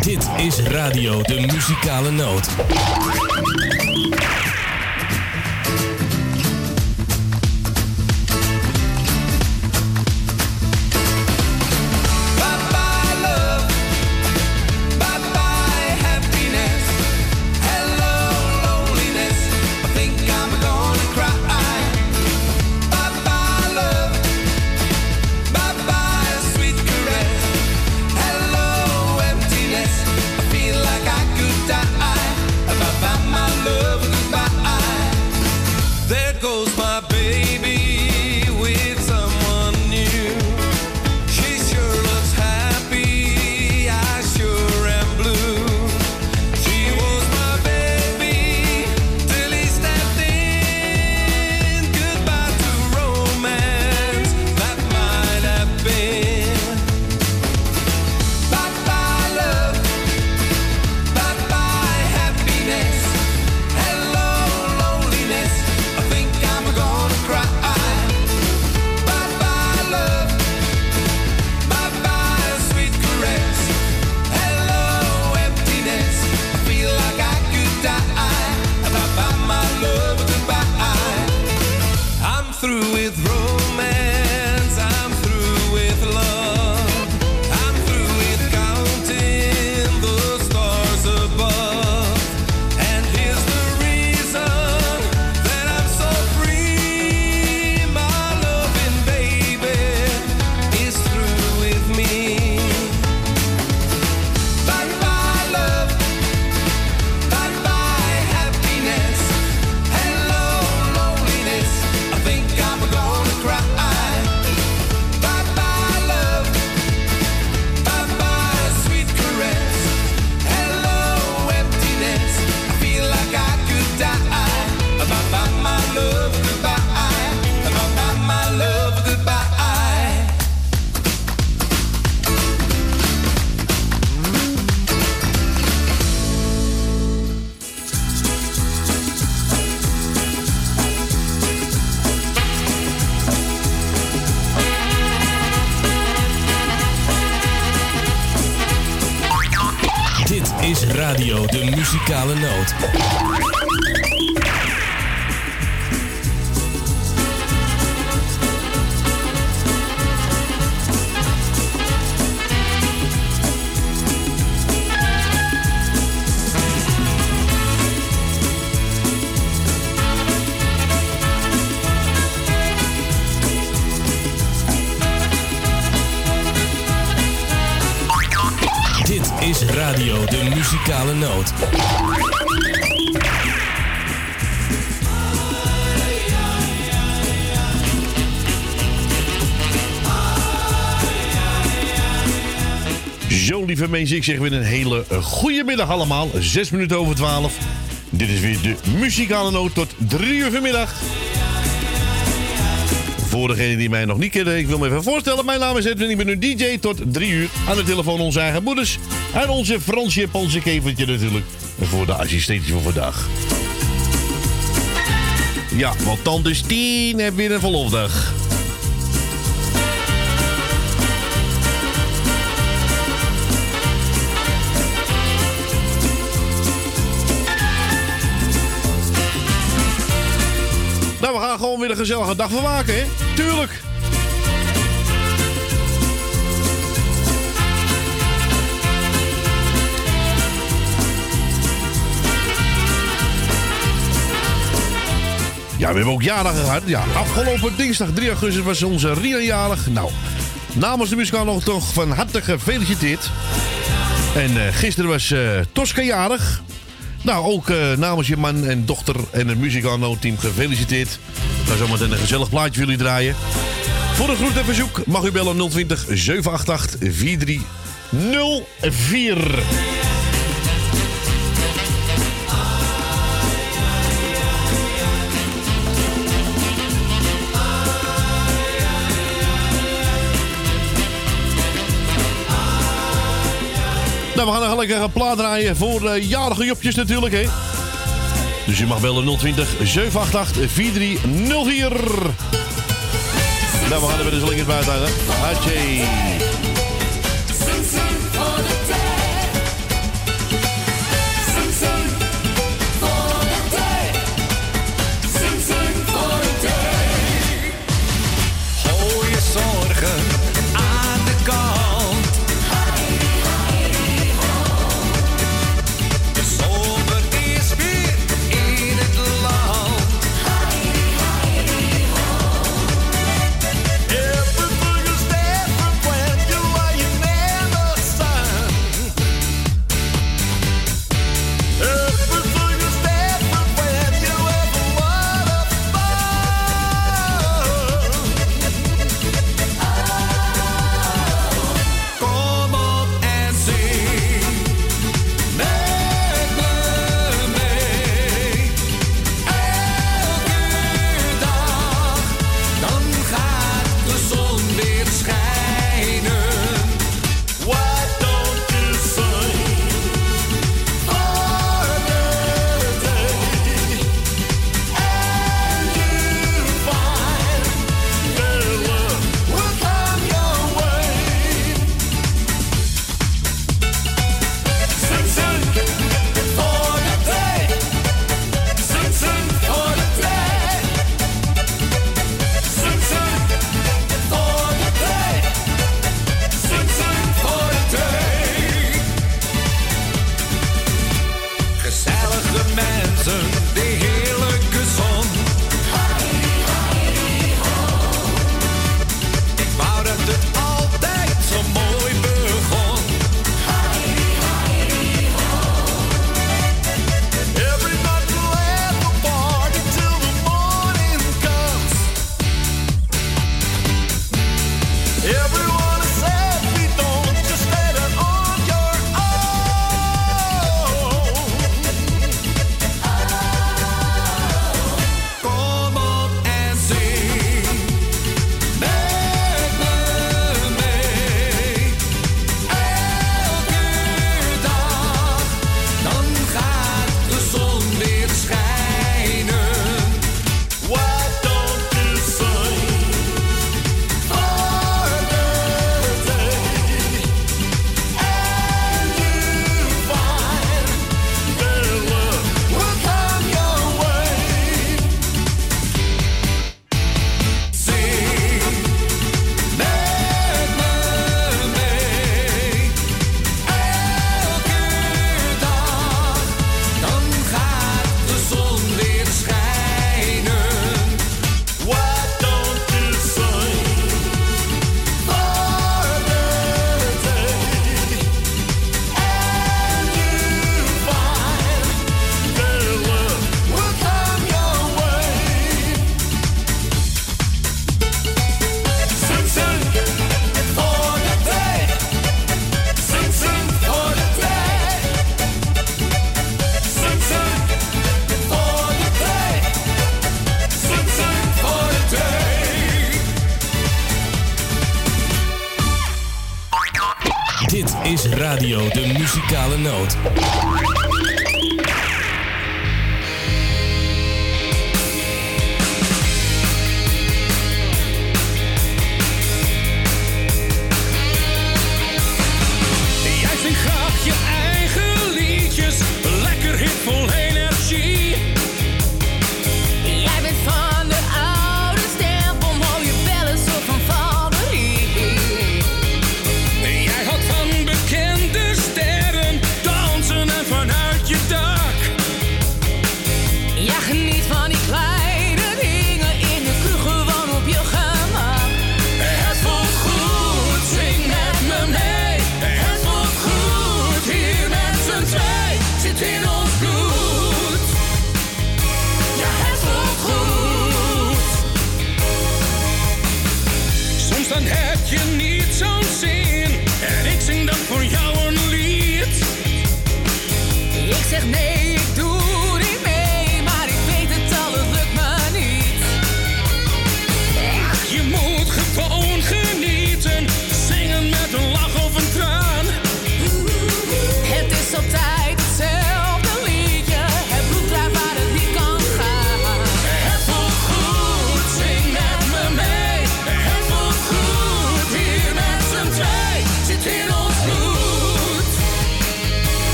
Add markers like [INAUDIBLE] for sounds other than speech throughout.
Dit is Radio de Muzikale Noot. Ik zeg weer een hele goede middag allemaal. Zes minuten over twaalf. Dit is weer de muzikale noot tot drie uur vanmiddag. Voor degenen die mij nog niet kennen, ik wil me even voorstellen. Mijn naam is Edwin, ik ben een DJ tot drie uur. Aan de telefoon onze eigen moeders. En onze Fransje Japanse kevertje natuurlijk. Voor de assistentie van vandaag. Ja, want tante Stien heeft weer een verlofdag. Gezellige dag van maken, hè? Tuurlijk. Ja, we hebben ook jarigen gehad. Ja, afgelopen dinsdag 3 augustus was onze Ria jarig. Nou, namens de muzikaal nog toch van harte gefeliciteerd. En uh, gisteren was uh, Tosca jarig. Nou, ook uh, namens je man en dochter en het muzikaal team gefeliciteerd. Ik ga zometeen een gezellig plaatje jullie draaien. Voor een groet en verzoek mag u bellen 020 788 4304. Nou, we gaan nog lekker een plaat draaien voor uh, jarige jopjes natuurlijk, hè. Dus je mag bellen 020 788 4304. Nou, we gaan er weer eens lekker buiten.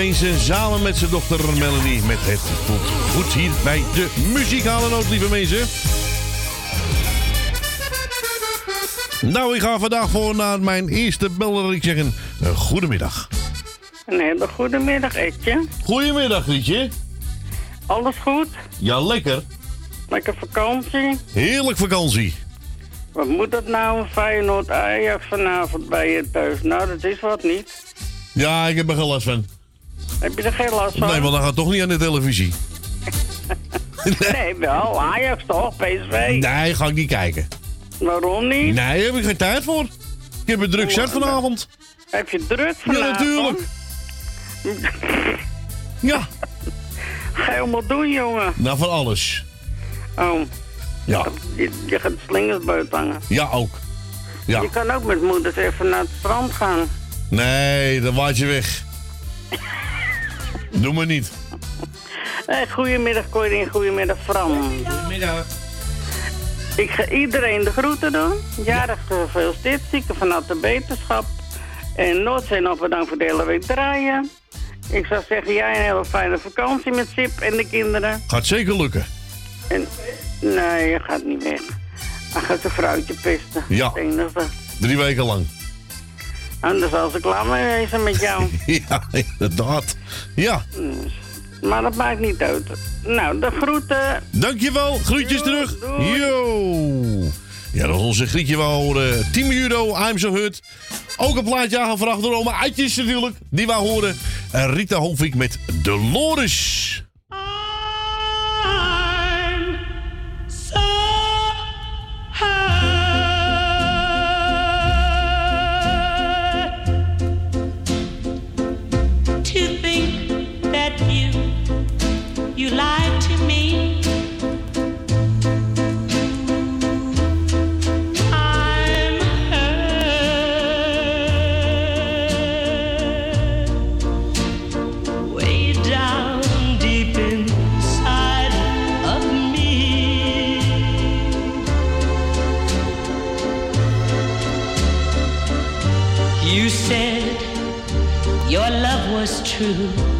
Peter samen met zijn dochter Melanie met het voelt goed hier bij de muzikale noot, lieve mensen. Nou, ik ga vandaag voor naar mijn eerste beller. Ik zeg een goedemiddag. Een hele goedemiddag, Etje. Goedemiddag, Rietje. Alles goed? Ja, lekker. Lekker vakantie? Heerlijk vakantie. Wat moet dat nou, Feyenoord Ajax vanavond bij je thuis? Nou, dat is wat niet. Ja, ik heb er geen last van. Heb je er geen last van? Nee, want dan gaat toch niet aan de televisie. [LAUGHS] nee, wel. Ajax toch? PSV? Nee, ga ik niet kijken. Waarom niet? Nee, heb ik geen tijd voor. Ik heb een druk set vanavond. Heb je druk vanavond? Ja, natuurlijk. [LAUGHS] ja. Ga je allemaal doen, jongen? Nou, van alles. Oh. Ja. Je, je gaat slingers buiten hangen. Ja, ook. Ja. Je kan ook met moeders even naar het strand gaan. Nee, dan waait je weg. Doe maar niet. Hey, goedemiddag Corrie, goedemiddag Fran. Goedemiddag. Ik ga iedereen de groeten doen. Jarig gefeliciteerd, zieken vanuit de beterschap. En Noordzee nog bedankt voor de hele week draaien. Ik zou zeggen, jij een hele fijne vakantie met Sip en de kinderen. Gaat zeker lukken. En, nee, je gaat niet weg. Hij gaat zijn vrouwtje pesten. Ja. Drie weken lang. Anders zal ze klaar mee wezen met jou. [LAUGHS] Ja, inderdaad. Ja, maar dat maakt niet uit. Nou, de groeten. dankjewel. Groetjes Jo, terug. doei. Yo. Ja, dat is onze Grietje wou horen. 10 euro, I'm so hurt. Ook een plaatje aangevraagd door oma Uitjes natuurlijk. Die wou horen. En Rita Hovink met Dolores. True,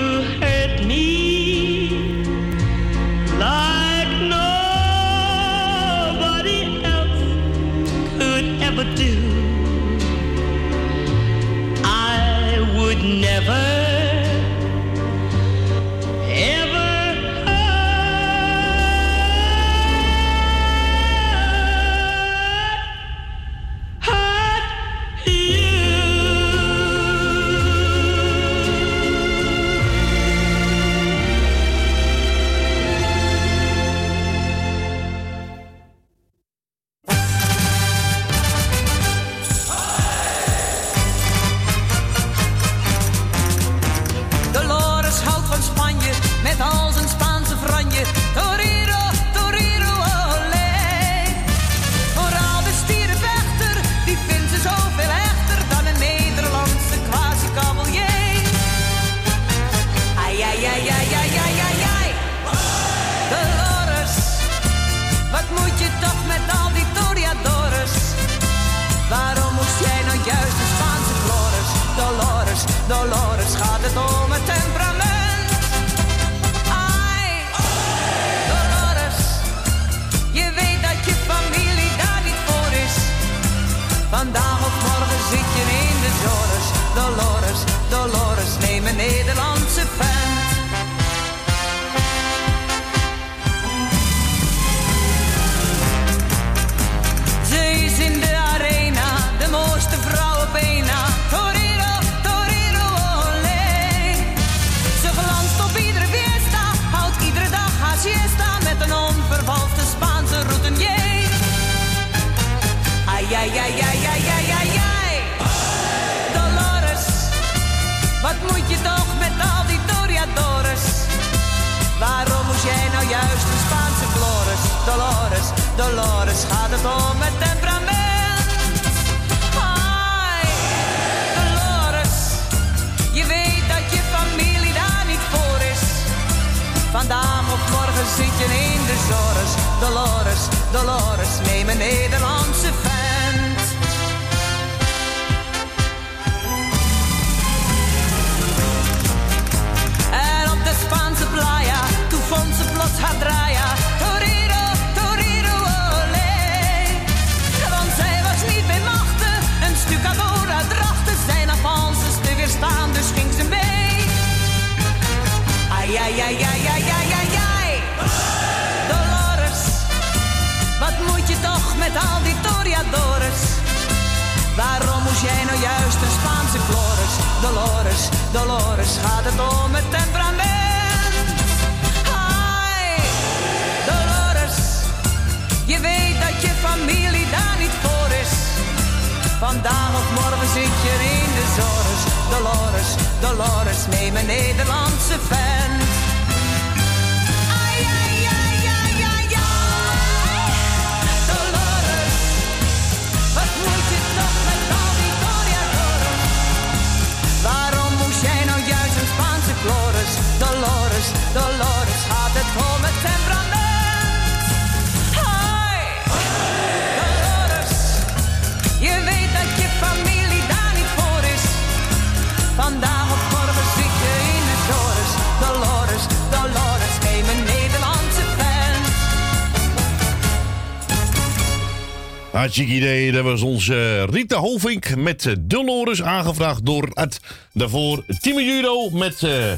Hartstikke idee. Dat was onze Rita Hovink met eh, Dolores. Aangevraagd door het daarvoor Timmy Judo met eh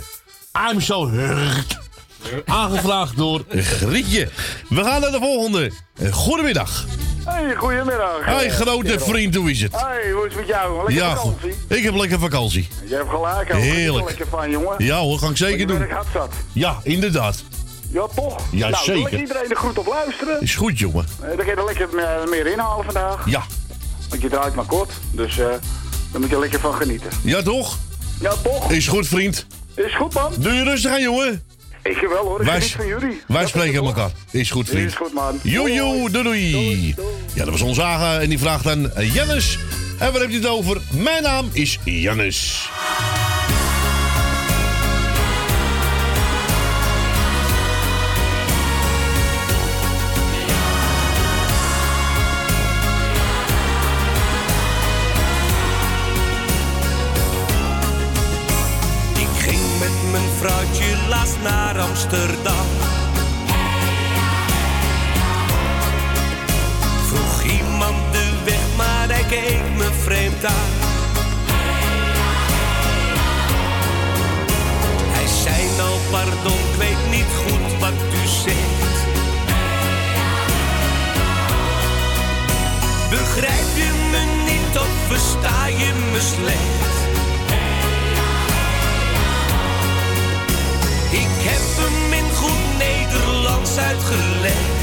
I'm So Hurt. Aangevraagd door Grietje. We gaan naar de volgende. Eh, Goedemiddag. Hey, goedemiddag. Hoi grote vriend, hoe is het? Hey, hoe is het met jou? Lekker Ja, vakantie? goed. ik heb lekker vakantie. Je hebt gelijk. hoor. Heerlijk. Lekker van, jongen. Ja hoor, ga ik zeker doen. hard zat. Ja, inderdaad. Ja, toch? Ja, nou, zeker. ik iedereen er goed op luisteren. Is goed, jongen. Eh, dan kun je er lekker me- meer inhalen vandaag. Ja. Want je draait maar kort. Dus eh daar moet je lekker van genieten. Ja, toch? Ja, toch? Is goed, vriend. Is goed, man. Doe je rustig aan, jongen. Ik wel, hoor. Ik Wij, van jullie. wij Dat spreken elkaar. Is goed, vriend. Is goed, man. Jojo, doei doei. Ja, dat was ons Aga en die vraagt aan eh, Jannes. En waar heb je het over? Mijn naam is Jannes. Naar Amsterdam. Vroeg iemand de weg, maar hij keek me vreemd aan. Hij zei nou pardon, ik weet niet goed wat u zegt. Begrijp je me niet of versta je me slecht? Ik heb hem in goed Nederlands uitgelegd.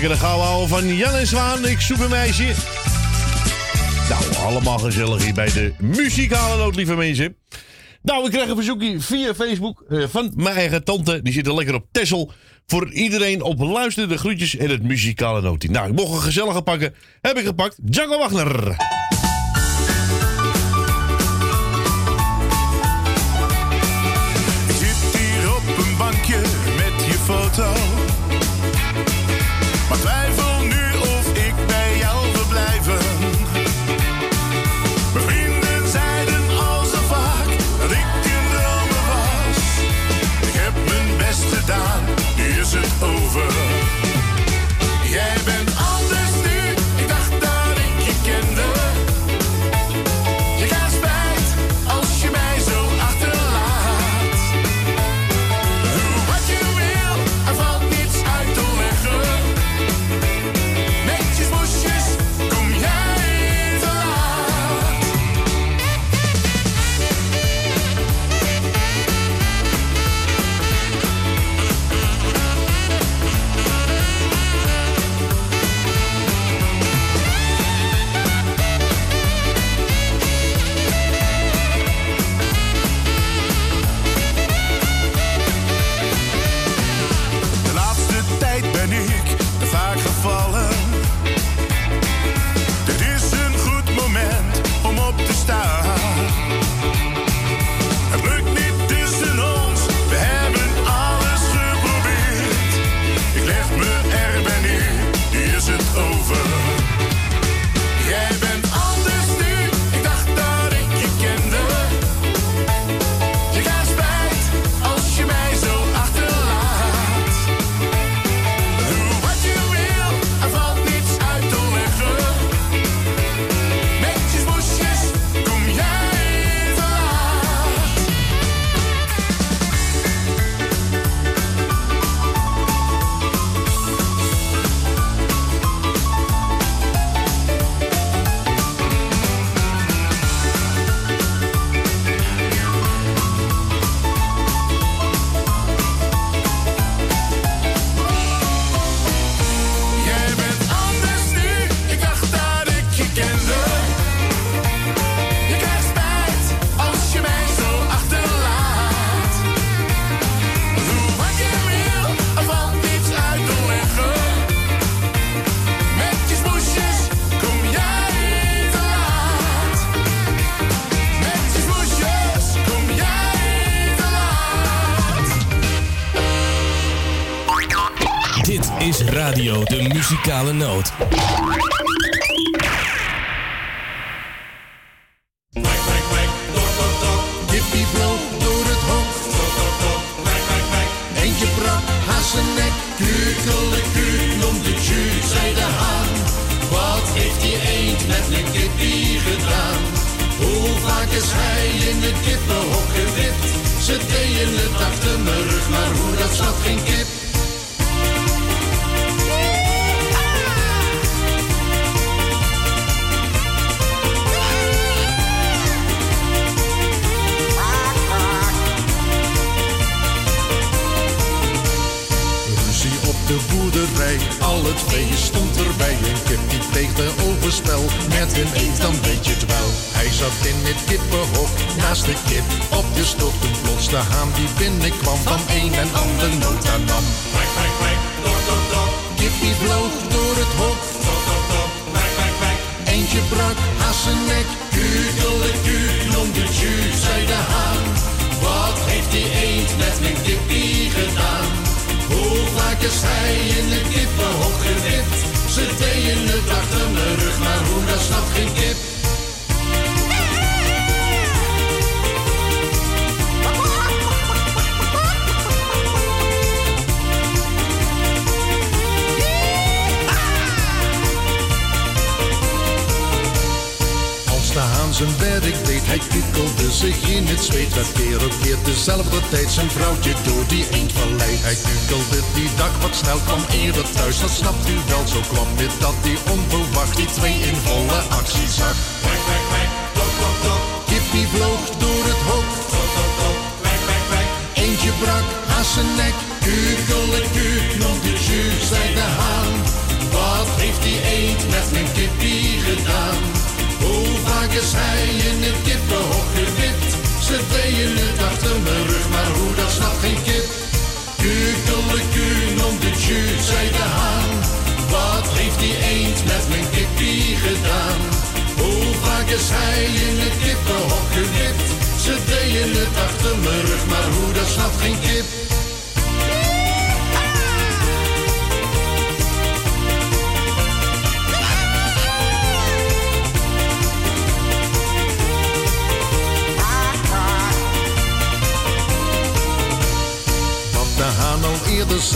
lekker de gouden van Jan en Zwaan. Ik zoek een meisje. Nou, allemaal gezellig hier bij de muzikale noot, lieve mensen. Nou, ik krijg een verzoekje via Facebook eh, van mijn eigen tante. Die zit er lekker op Tessel. Voor iedereen op luister, de groetjes en het muzikale noot. Nou, ik mocht een gezellige pakken. Heb ik gepakt. Django Wagner. My Muzikale Noot.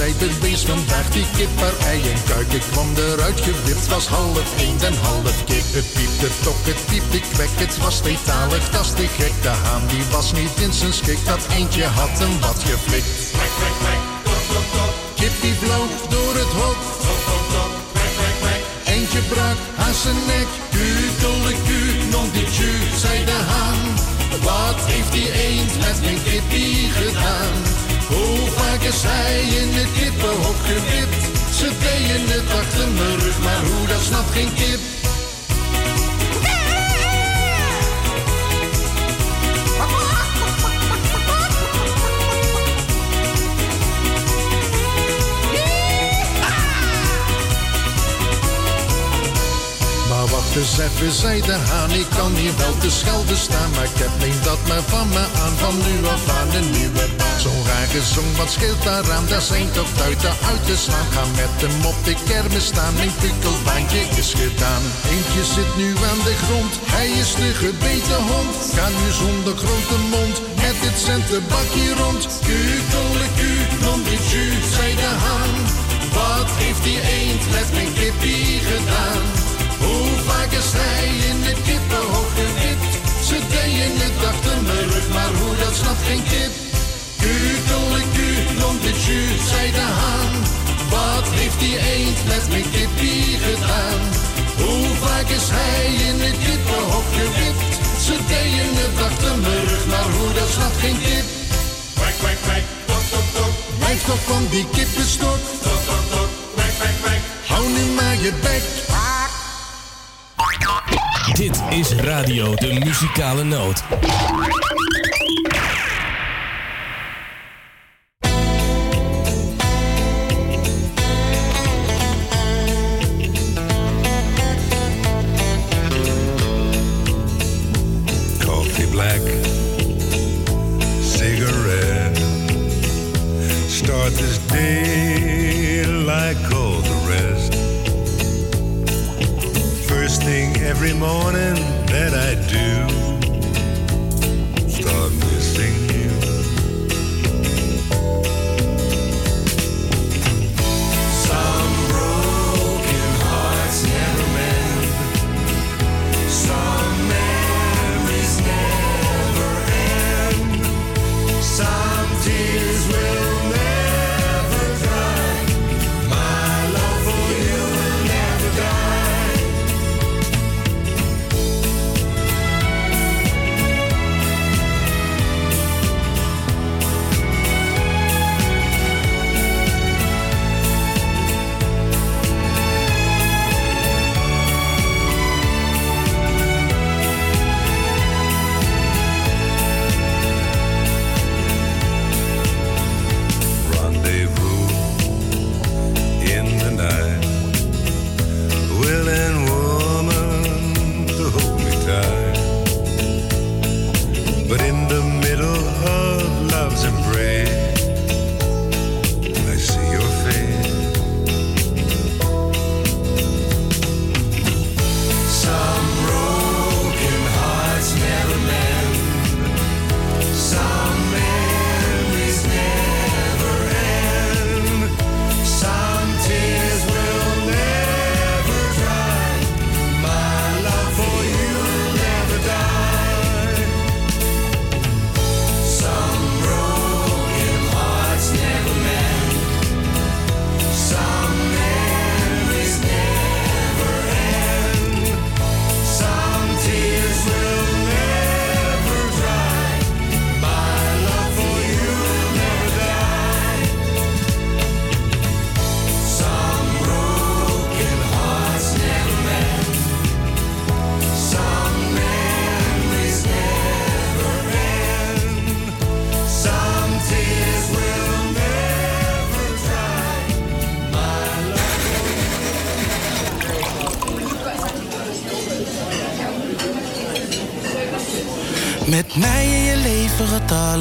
Zei, de wees vandaag die kip haar ei en kuiken kwam eruit gewipt. Was half eend en half kip. Het piepte tok, het piepte kwek, het was tweetalig, dat is gek. De haan die was niet in zijn schik, dat eentje had hem wat geflikt. Kippie vloog door het hok. Eentje brak aan zijn nek. Kukeleku, non die tju, zei de haan. Wat heeft die eend met mijn kippie gedaan? Hoe vaak is hij in het kippenhok gewipt? Ze deden het achter mijn rug, maar hoe dat snapt geen kip. Eens even, zei de haan, ik kan hier wel te schelden staan. Maar ik heb neem dat maar van me aan, van nu af aan een nieuwe baan. Zo'n rare zong, wat scheelt daaraan? Daar zijn toch buiten uit te slaan. Ga met hem op de kermis staan, mijn pikkelbaantje is gedaan. Eentje zit nu aan de grond, hij is de gebeten hond. Ga nu zonder grote mond, met dit centenbakje rond. Kukeleku, non dit ju, zei de haan. Wat heeft die eend met mijn kippie gedaan? Hoe vaak is hij in het kippenhok gewipt? Ze deden het achter mijn rug, maar hoe dat snapt geen kip. Kukeleku, non dit ju, zei de haan. Wat heeft die eend met mijn kippie gedaan? Hoe vaak is hij in het kippenhok gewipt? Ze deden het achter mijn rug, maar hoe dat snapt geen kip. Kwek, kwek, kwek, tok, tok, tok. Blijf toch van die kippenstok. Tok, tok, tok. Kwek, kwek, kwek. Hou nu maar je bek. Dit is radio De Muzikale Noot.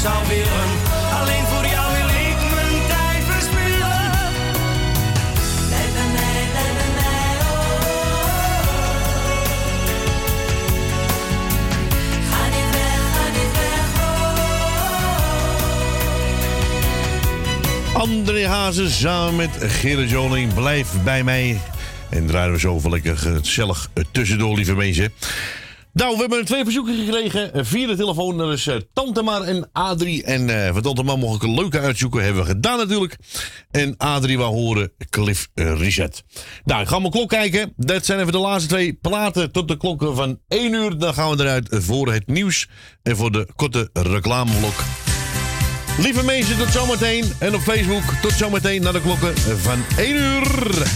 zou willen. Alleen voor jou wil ik mijn tijd verspillen. André Hazes samen met Gerrit Joling. Blijf bij mij. En draaien we zo lekker gezellig tussendoor, lieve mensen. Nou, we hebben twee verzoeken gekregen eh, via de telefoon. Dat is eh, Tante Mar en Adri. En eh, uh, van Tante Mar mocht een leuke uitzoeken. Hebben we gedaan natuurlijk. En Adrie wou horen Cliff Reset. Nou, ik ga mijn klok kijken. Dat zijn even de laatste twee platen tot de klokken van 1 uur. Dan gaan we eruit voor het nieuws en voor de korte reclameblok. Lieve mensen, tot zometeen. En op Facebook, tot zometeen naar de klokken van 1 uur.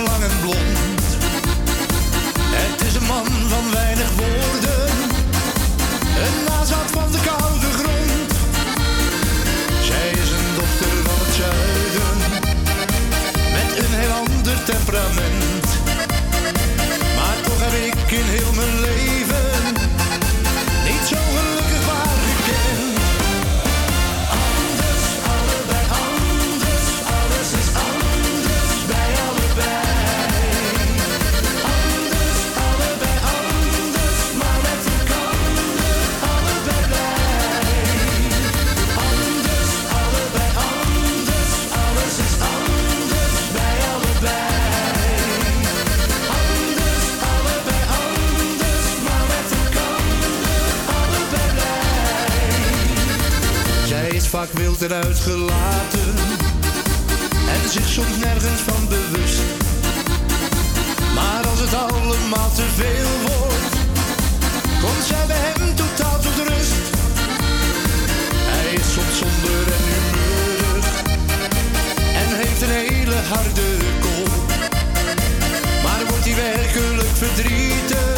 lang en blond. Het is een man van wij. achteruit en zich soms nergens van bewust. Maar als het allemaal te veel wordt, komt zij bij hem totaal tot rust. Hij is soms zonder en humeurig en heeft een hele harde kop. Maar wordt hij werkelijk verdrietig?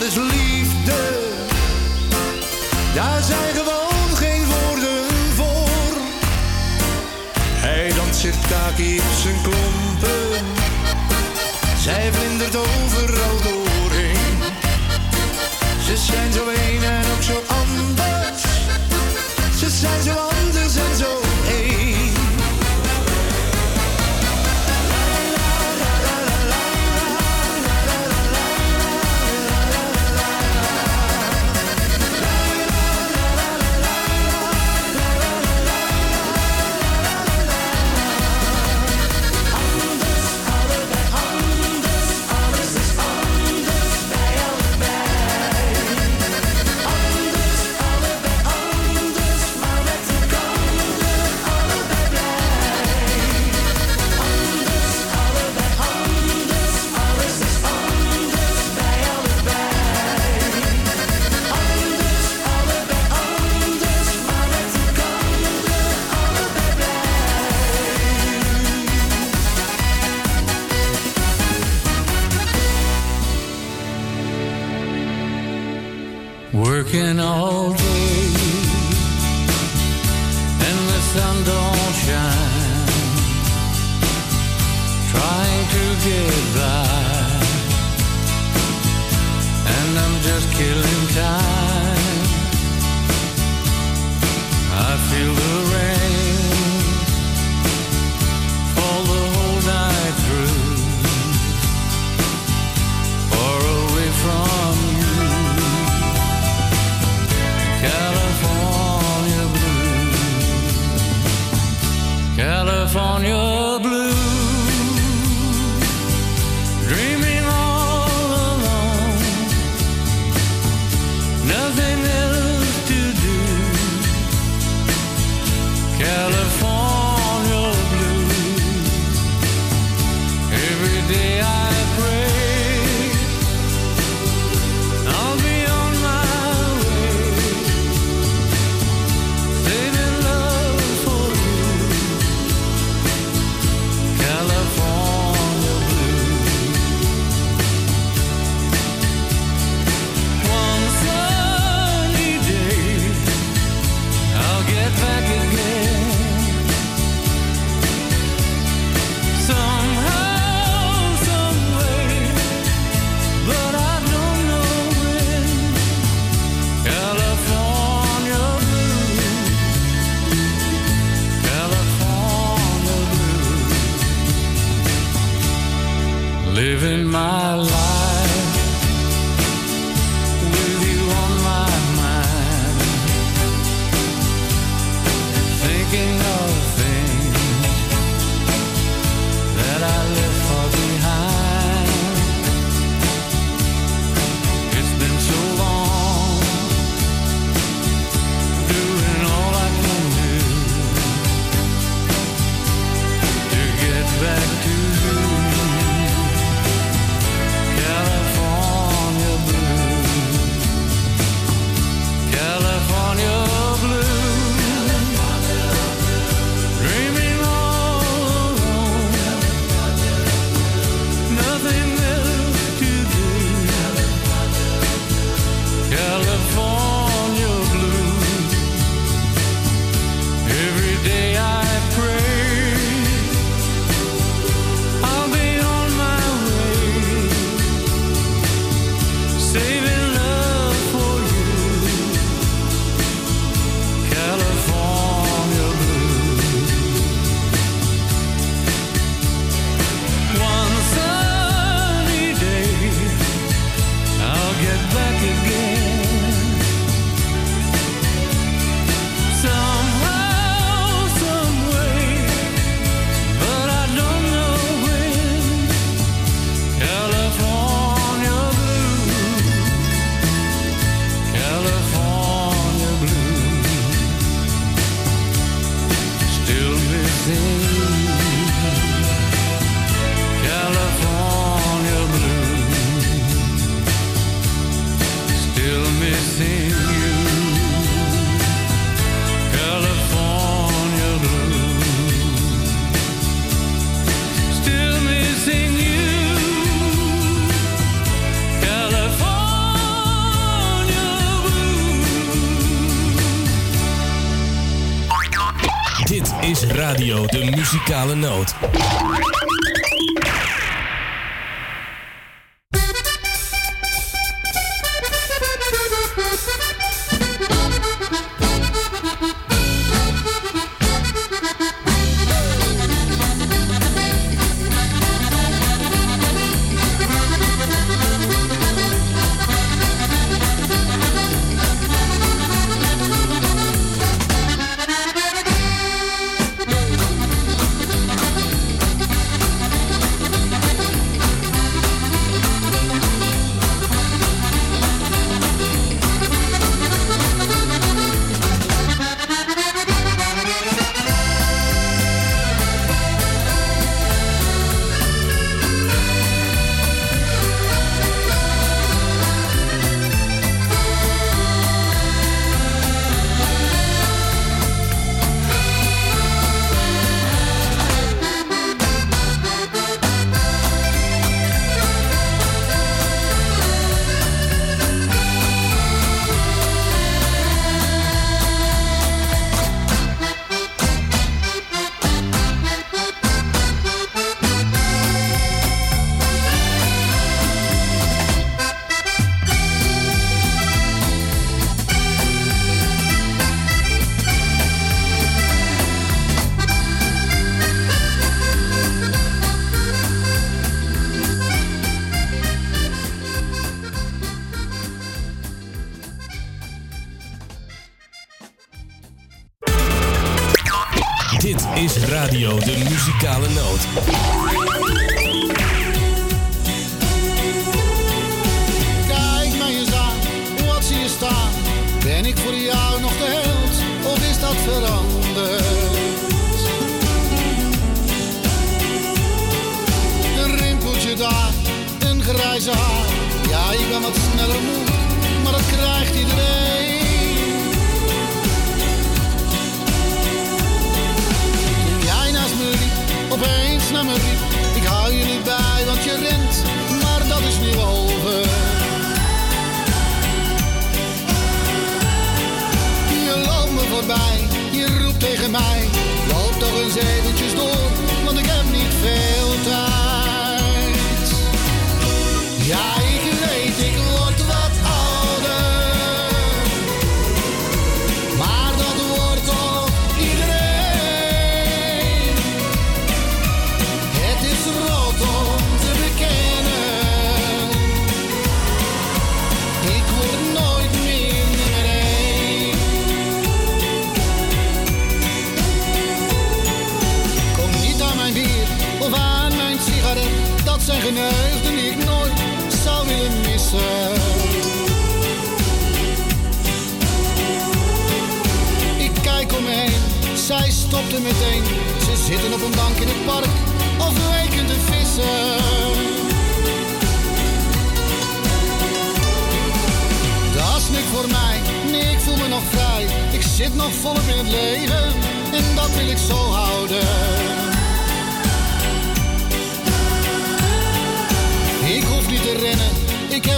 dat is liefde. Daar zijn gewoon geen woorden voor. Hij danst sirtaki op zijn klompen. Zij vlindert overal doorheen. Ze zijn zo een en ook zo anders. Ze zijn zo anders en zo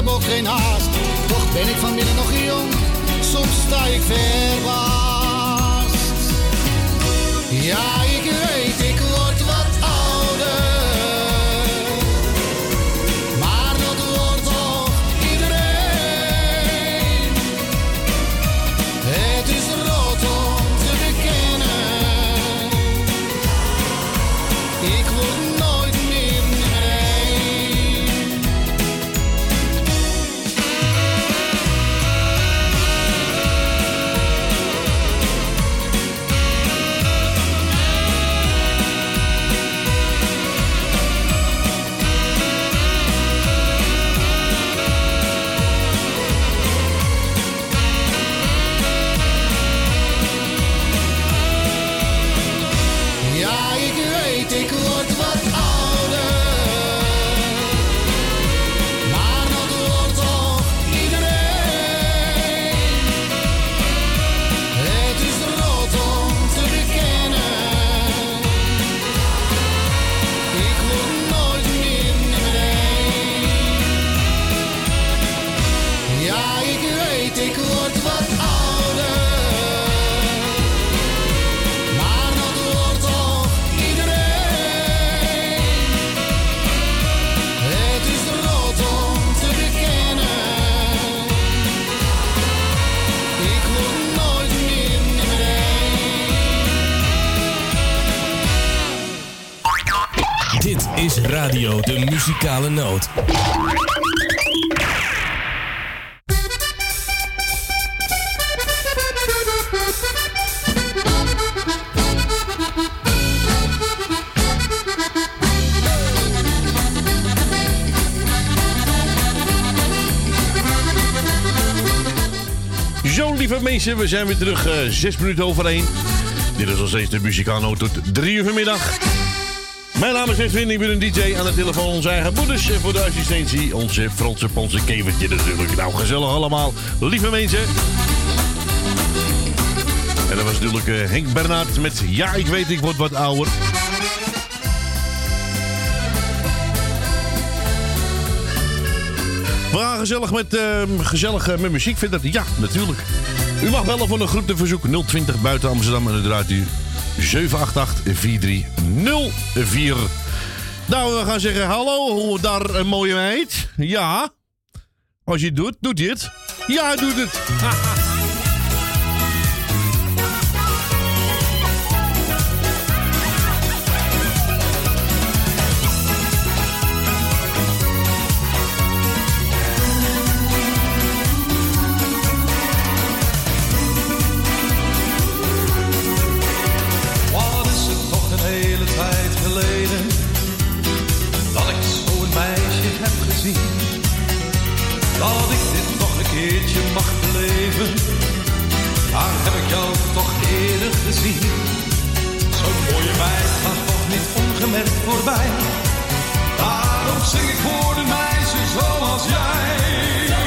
heb ook geen haast. Toch ben ik van binnen nog jong, soms sta ik verbaasd. Ja, ik de Muzikale Noot. Zo, lieve mensen, we zijn weer terug. eh, zes minuten over één. Dit is nog steeds de Muzikano tot drie uur vanmiddag. Mijn naam is Edwin, ik ben een DJ aan de telefoon. Onze eigen moeders en voor de assistentie. Onze Franse Ponse kevertje natuurlijk. Nou, gezellig allemaal. Lieve mensen. En dat was natuurlijk eh, Henk Bernhard met Ja, ik weet, ik word wat ouder. We gaan gezellig met, eh, gezellig eh, met muziek vinden. Ja, natuurlijk. U mag bellen voor een groepteverzoek 020 buiten Amsterdam en dan draait u 788-4304. Nou, we gaan zeggen hallo, hoe daar een mooie meid. Ja. Als je het doet, doet hij het. Ja, doet het. [LAUGHS] waar heb ik jou toch eerder gezien? Zo'n mooie meid gaat toch niet ongemerkt voorbij. Daarom zing ik voor de meisjes zoals jij.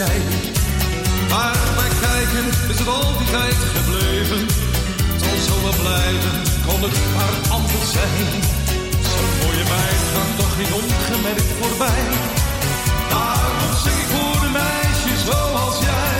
Maar bij kijken is het al die tijd gebleven. Het zal zo wel blijven, kon het maar anders zijn. Zo'n mooie meid gaat toch niet ongemerkt voorbij. Daarom zing ik voor de meisjes zoals jij.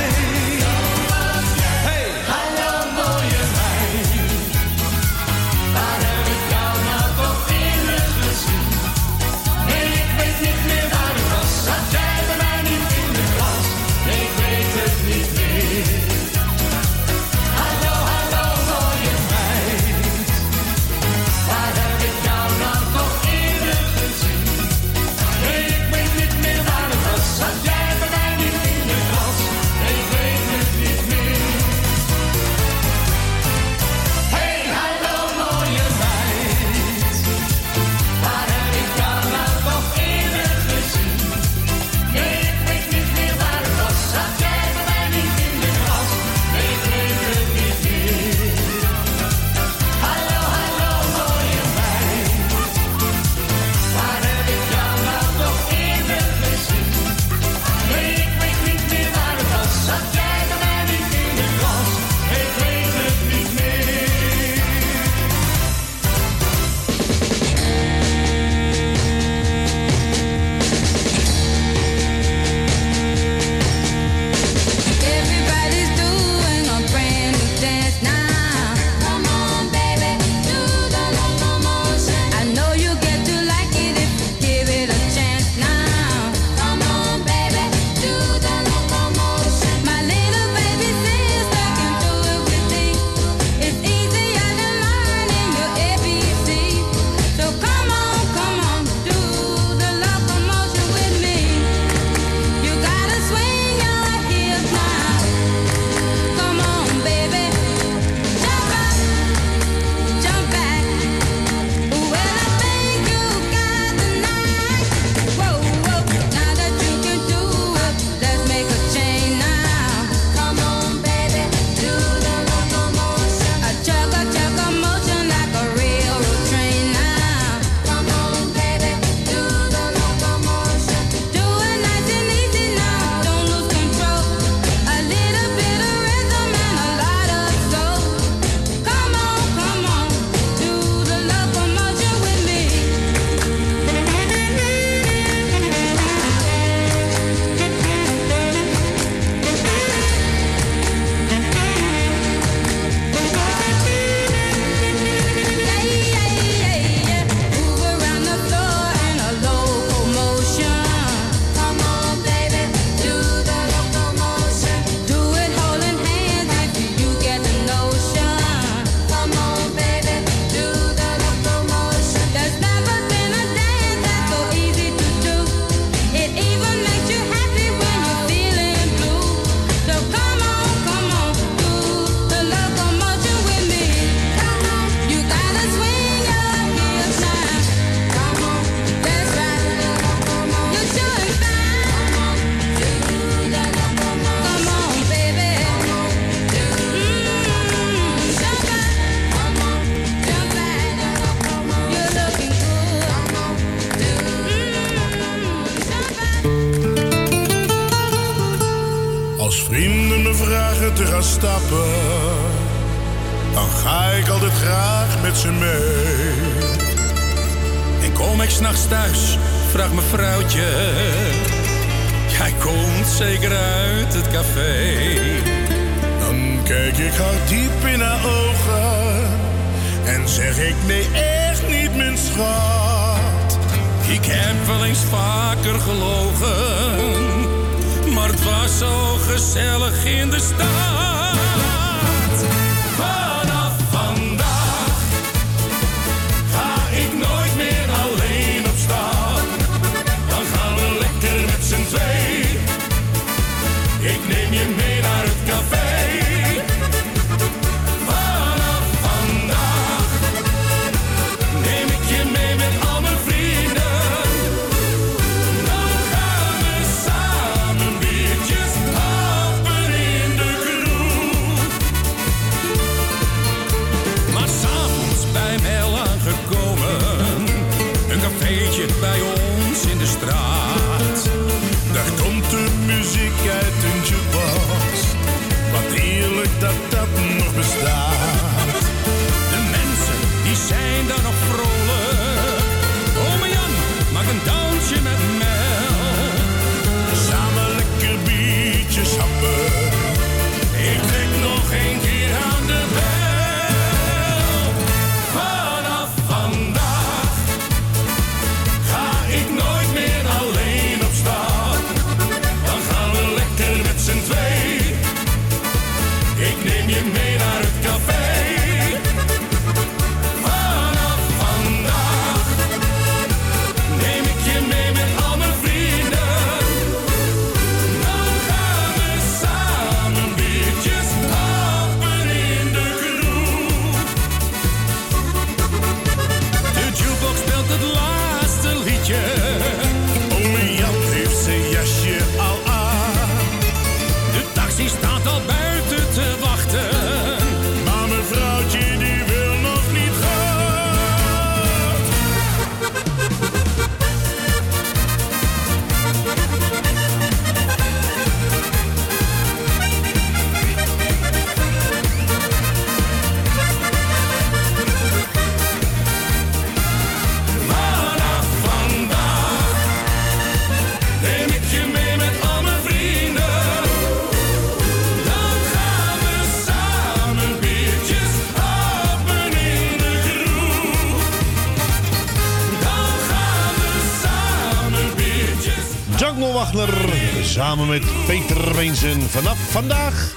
Wagner samen met Peter Weensen vanaf vandaag.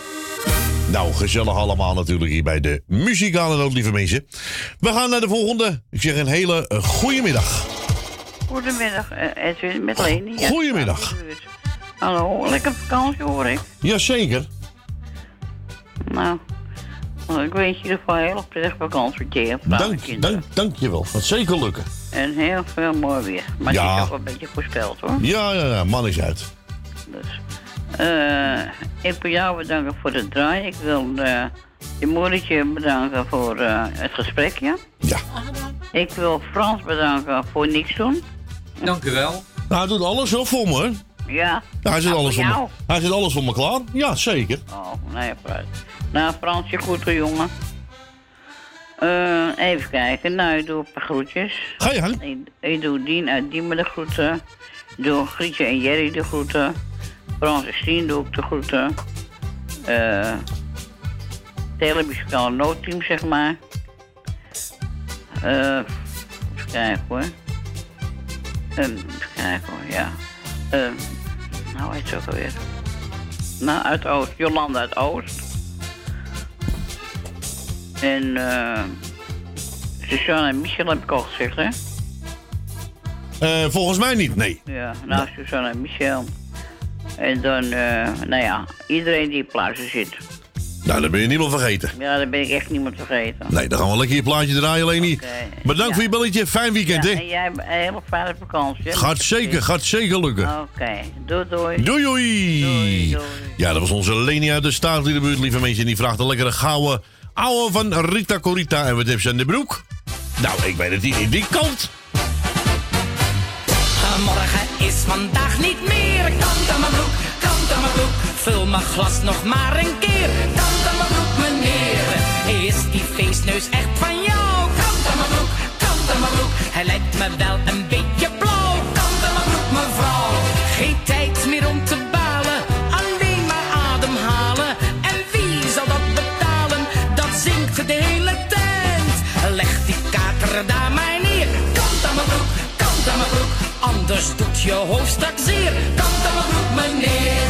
Nou, gezellig allemaal natuurlijk hier bij de muzikale noot, lieve mensen. We gaan naar de volgende. Ik zeg een hele uh, goede middag. Goedemiddag, eh, Edwin met Leni. Ja, Goedemiddag. Hallo, lekker vakantie hoor ik. Jazeker. Nou, nou, ik wens je in ieder geval een hele prettige vakantie Dank, dank, dank je wel. Gaat zeker lukken. En heel veel mooi weer. Maar Ja. het is ook wel een beetje voorspeld hoor. Ja, ja, ja, man is uit. Dus, eh, ik wil jou bedanken voor het draaien. Ik wil eh, je moedertje bedanken voor eh, het gesprekje. Ja. Ik wil Frans bedanken voor niks doen. Dank u wel. Nou, hij doet alles wel voor me. hoor. Ja. Ja, hij zet Nou, alles voor me. Hij zet alles voor me klaar. Ja, zeker. Oh, nee, vooruit. Nou, Fransje, goed hoor, jongen. Eh, even kijken. Nou, ik doe een paar groetjes. Ga je gang. Ik, ik doe Dien uit Diemen de groeten. Ik doe Grietje en Jerry de groeten. Frans en Stien doe ik de groeten. Eh het hele muzikale noodteam, zeg maar. Eh even kijken hoor. Eh, even kijken hoor, ja. Eh, nou, heet ze ook alweer. Nou, uit Oost. Jolanda uit Oost. En eh Suzanne en Michel heb ik al gezegd, hè? Eh, volgens mij niet, nee. Ja, nou, Suzanne en Michel. En dan, eh, nou ja, iedereen die op plaatsen zit. Nou, dan ben je niemand vergeten. Ja, dan ben ik echt niemand vergeten. Nee, dan gaan we lekker je plaatje draaien, Leni. Bedankt voor je belletje. Fijn weekend, hè? en jij hebt een hele fijne vakantie. hè? Gaat zeker, gaat zeker lukken. Oké, doei doei. Doei, doei. Ja, dat was onze Leni uit de staat in de buurt, lieve mensen. Die vraagt een lekkere gouden ouwe van Rita Corita. En wat heeft ze aan de broek? Nou, ik weet het niet. Die kant. Morgen is vandaag niet meer. Kant aan mijn broek, kant Kant aan mijn broek, vul mijn glas nog maar een keer. Kant aan mijn broek, meneer. Is die feestneus echt van jou? Kant aan mijn broek, kant aan mijn broek. Hij lijkt me wel een Anders doet je hoofd straks zeer. Kant aan mijn broek, meneer.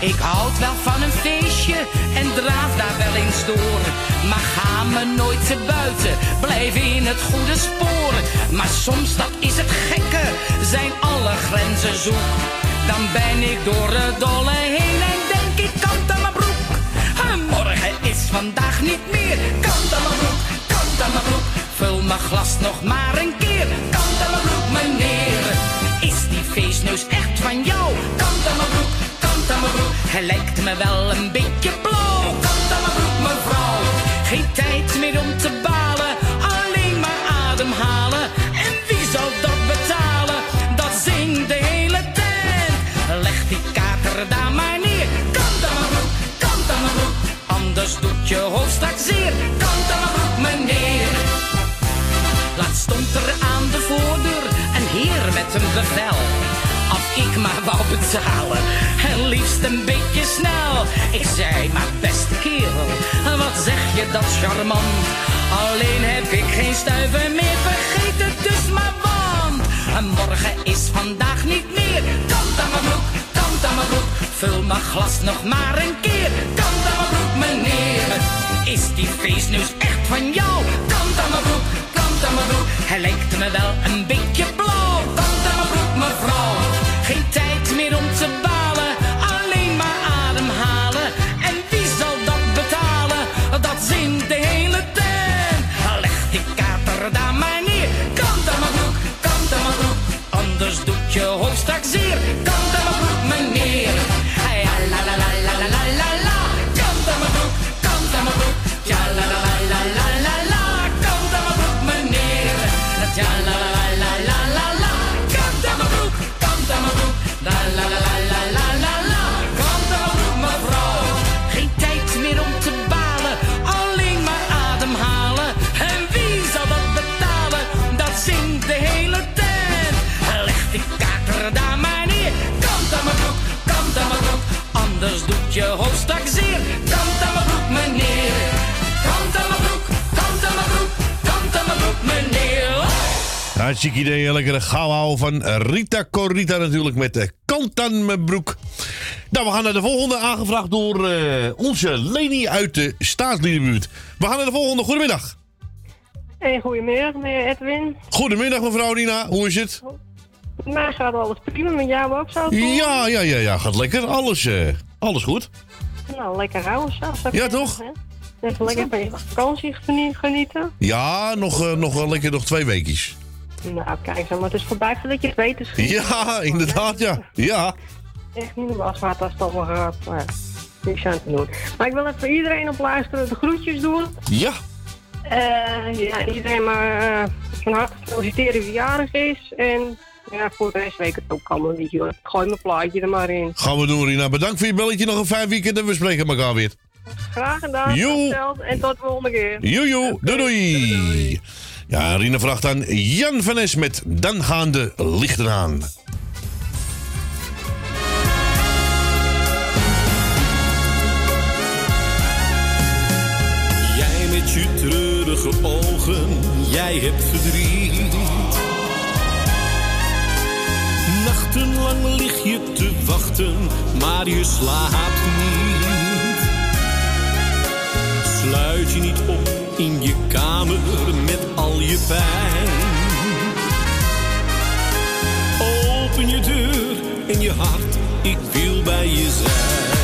Ik houd wel van een feestje en draaf daar wel eens door. Maar ga me nooit te buiten, blijf in het goede spoor. Maar soms, dat is het gekke, zijn alle grenzen zoek. Dan ben ik door het dolle heen en denk ik kant aan mijn broek. En morgen is vandaag niet meer. Kant aan mijn broek, kant aan mijn broek. Vul mijn glas nog maar een keer. Kant aan mijn broek, meneer. Is die feestneus echt van jou? Kant aan mijn broek, kant aan mijn broek. Hij lijkt me wel een beetje blauw. Kant aan mijn broek, mevrouw. Geen tijd meer om te balen. Alleen maar ademhalen. En wie zal dat betalen? Dat zingt de hele tent. Leg die kater daar maar neer. Kant aan mijn broek, kant aan mijn broek. Anders doet je hoofd straks zeer. Kant aan mijn broek, meneer. Laatst stond er aan met. Als ik maar wou betalen, en liefst een beetje snel. Ik zei, maar beste kerel, wat zeg je dat charmant? Alleen heb ik geen stuiver meer, vergeet het dus maar want. En morgen is vandaag niet meer, kant aan mijn broek, kant aan mijn broek. Vul mijn glas nog maar een keer, kant aan mijn broek meneer. Is die feestneus echt van jou? Kant aan mijn broek, kant aan mijn broek. Hij lijkt me wel een beetje blauw. Je hoofd straks zeer. Kant aan mijn broek, meneer. Kant aan mijn broek, kant aan mijn broek. Kant aan mijn broek, meneer. Hartstikke idee, lekkere gauw houden van Rita Corita natuurlijk met de kant aan mijn broek. Nou, we gaan naar de volgende, aangevraagd door eh, onze Leni uit de staatsliedenbuurt. We gaan naar de volgende, goedemiddag. Hey, goedemiddag, meneer Edwin. Goedemiddag mevrouw Rina, hoe is het? Mij gaat alles prima, met jou ook zo? Ja, ja, ja, ja, gaat lekker, alles, eh, alles goed. Nou, lekker zelfs. Ja, toch? Even lekker van je vakantie genie- genieten. Ja, nog, eh, nog wel lekker, nog twee weekjes. Nou, kijk zo, maar het is voorbij voordat je het weet. Dus Ja, inderdaad, ja. Ja. Echt niet normaal zwaar als het allemaal gaat. Maar niks aan te doen. Maar ik wil even iedereen op luisteren de groetjes doen. Ja. Eh, ja, iedereen maar eh, van harte feliciteren wie jarig is. En ja, voor de rest weet ik het ook allemaal niet, joh. Gooi mijn plaatje er maar in. Gaan we doen, Rina. Bedankt voor je belletje. Nog een fijn weekend en we spreken elkaar weer. Graag gedaan. Joe. tot En tot de volgende keer. Doei doei. Ja, Rina vraagt aan Jan van Es met Dan gaan de lichten aan. Jij met je treurige ogen, jij hebt verdriet. Nachtenlang lig je te wachten, maar je slaapt niet. Sluit je niet op in je kamer met al je pijn. Open je deur en je hart, ik wil bij je zijn.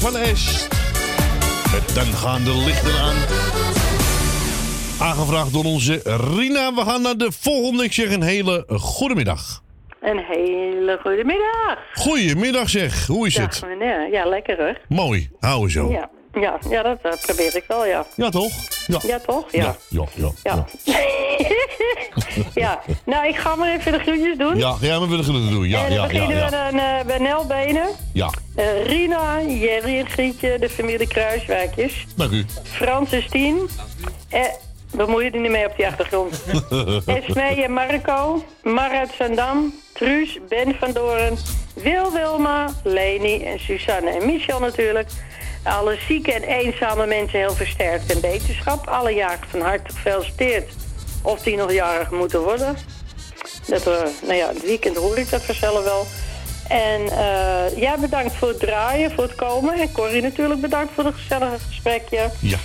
Van Est. Met Dan gaan de lichten aan. Aangevraagd door onze Rina. We gaan naar de volgende. Ik zeg een hele goede middag. Een hele goede middag. Goedemiddag zeg. Hoe is het? Meneer. Ja, lekker hoor. Mooi. Houden zo. Ja, ja, ja dat probeer ik wel, ja. Ja, toch? Ja. toch? Ja. Ja, ja, ja. Ja. [LAUGHS] ja. Nou, ik ga maar even de groetjes doen. Ja, ja, we willen het doen. Ja, en dan ja, ja, beginnen ja. we dan eh, bij Nel Benen. Ja, Eh, Rina, Jerry en Grietje, de familie Kruiswijkjes. dank u. Frans en Stien. Eh, bemoei je er niet mee op die achtergrond. [LAUGHS] Esmee en Marco. Mar uit Zandam. Truus, Ben van Doren. Wil Wilma, Leni en Suzanne en Michel natuurlijk. Alle zieke en eenzame mensen heel versterkt en beterschap. Alle jaren van harte gefeliciteerd. Of die nog jarig moeten worden. Dat, we, nou ja, het weekend hoor ik dat vanzelf wel. En eh jij bedankt voor het draaien, voor het komen. En Corrie natuurlijk bedankt voor het gezellige gesprekje. Ja.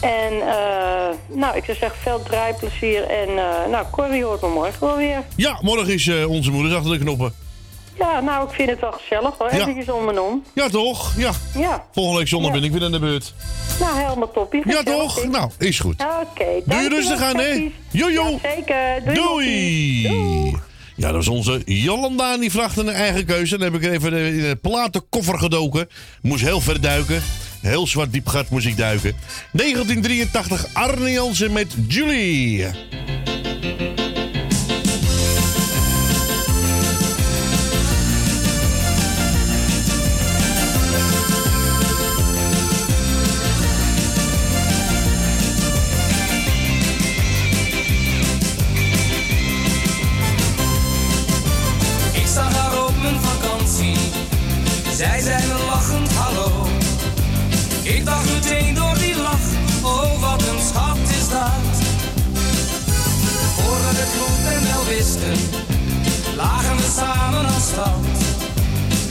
En eh, nou, ik zou zeggen veel draaiplezier. En eh, nou, Corrie hoort me morgen wel weer. Ja, morgen is eh, onze moeder achter de knoppen. Ja, nou, ik vind het wel gezellig hoor. Ja. Eventjes om en om. Ja, toch? Ja. Ja. Volgende week zondag Ja. ben ik weer aan de beurt. Nou, helemaal toppie. Ja, toch? ik. Nou, is goed. Oké. Doe je rustig aan, hè? Jojo. Zeker. Doei. Doei. Ja, dat is onze Jolanda. Die vraagt een eigen keuze. Dan heb ik even in de platenkoffer gedoken. Moest heel ver duiken. Heel zwart diep gat moest ik duiken. 1983 Arne Jansen met Julie.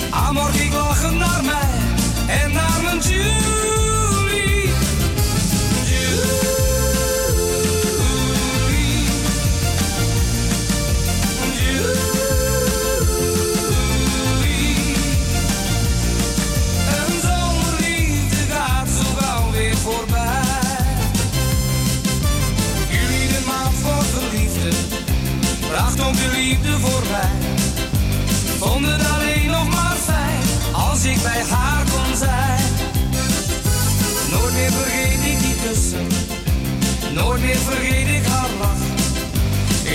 Ah, morgen ik lachen naar mij. En naar mijn Julie.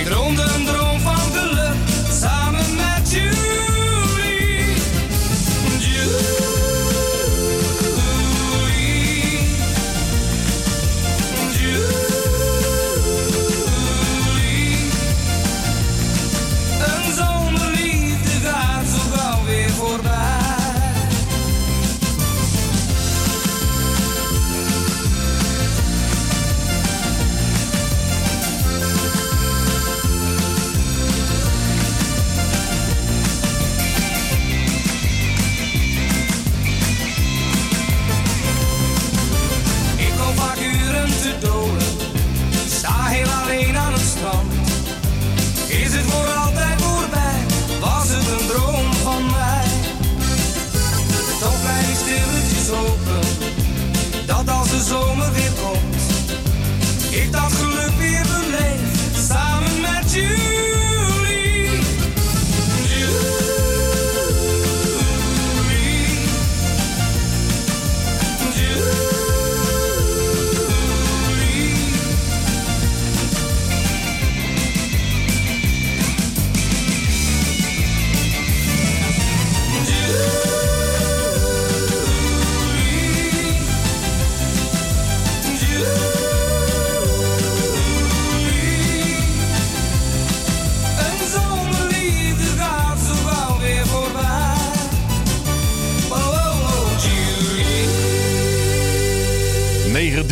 Ronde.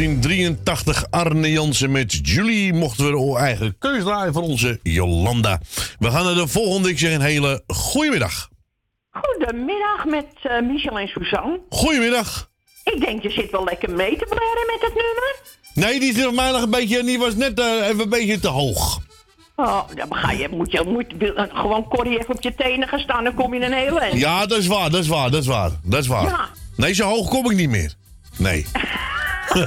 1983 Arne Jansen met Julie mochten we de eigen keus draaien van onze Jolanda. We gaan naar de volgende. Ik zeg een hele goedemiddag. Goedemiddag met eh, Michel en Suzanne. Goedemiddag. Ik denk je zit wel lekker mee te blaren met het nummer. Nee, die zit op mij nog een beetje, die was net eh, even een beetje te hoog. Oh, dan ga je, moet je moet, wil- gewoon Corrie even op je tenen gaan staan, dan kom je een hele eind. Ja, dat is waar, dat is waar, dat is waar, dat is waar. Ja. Nee, zo hoog kom ik niet meer. Nee. [LAUGHS] [LAUGHS]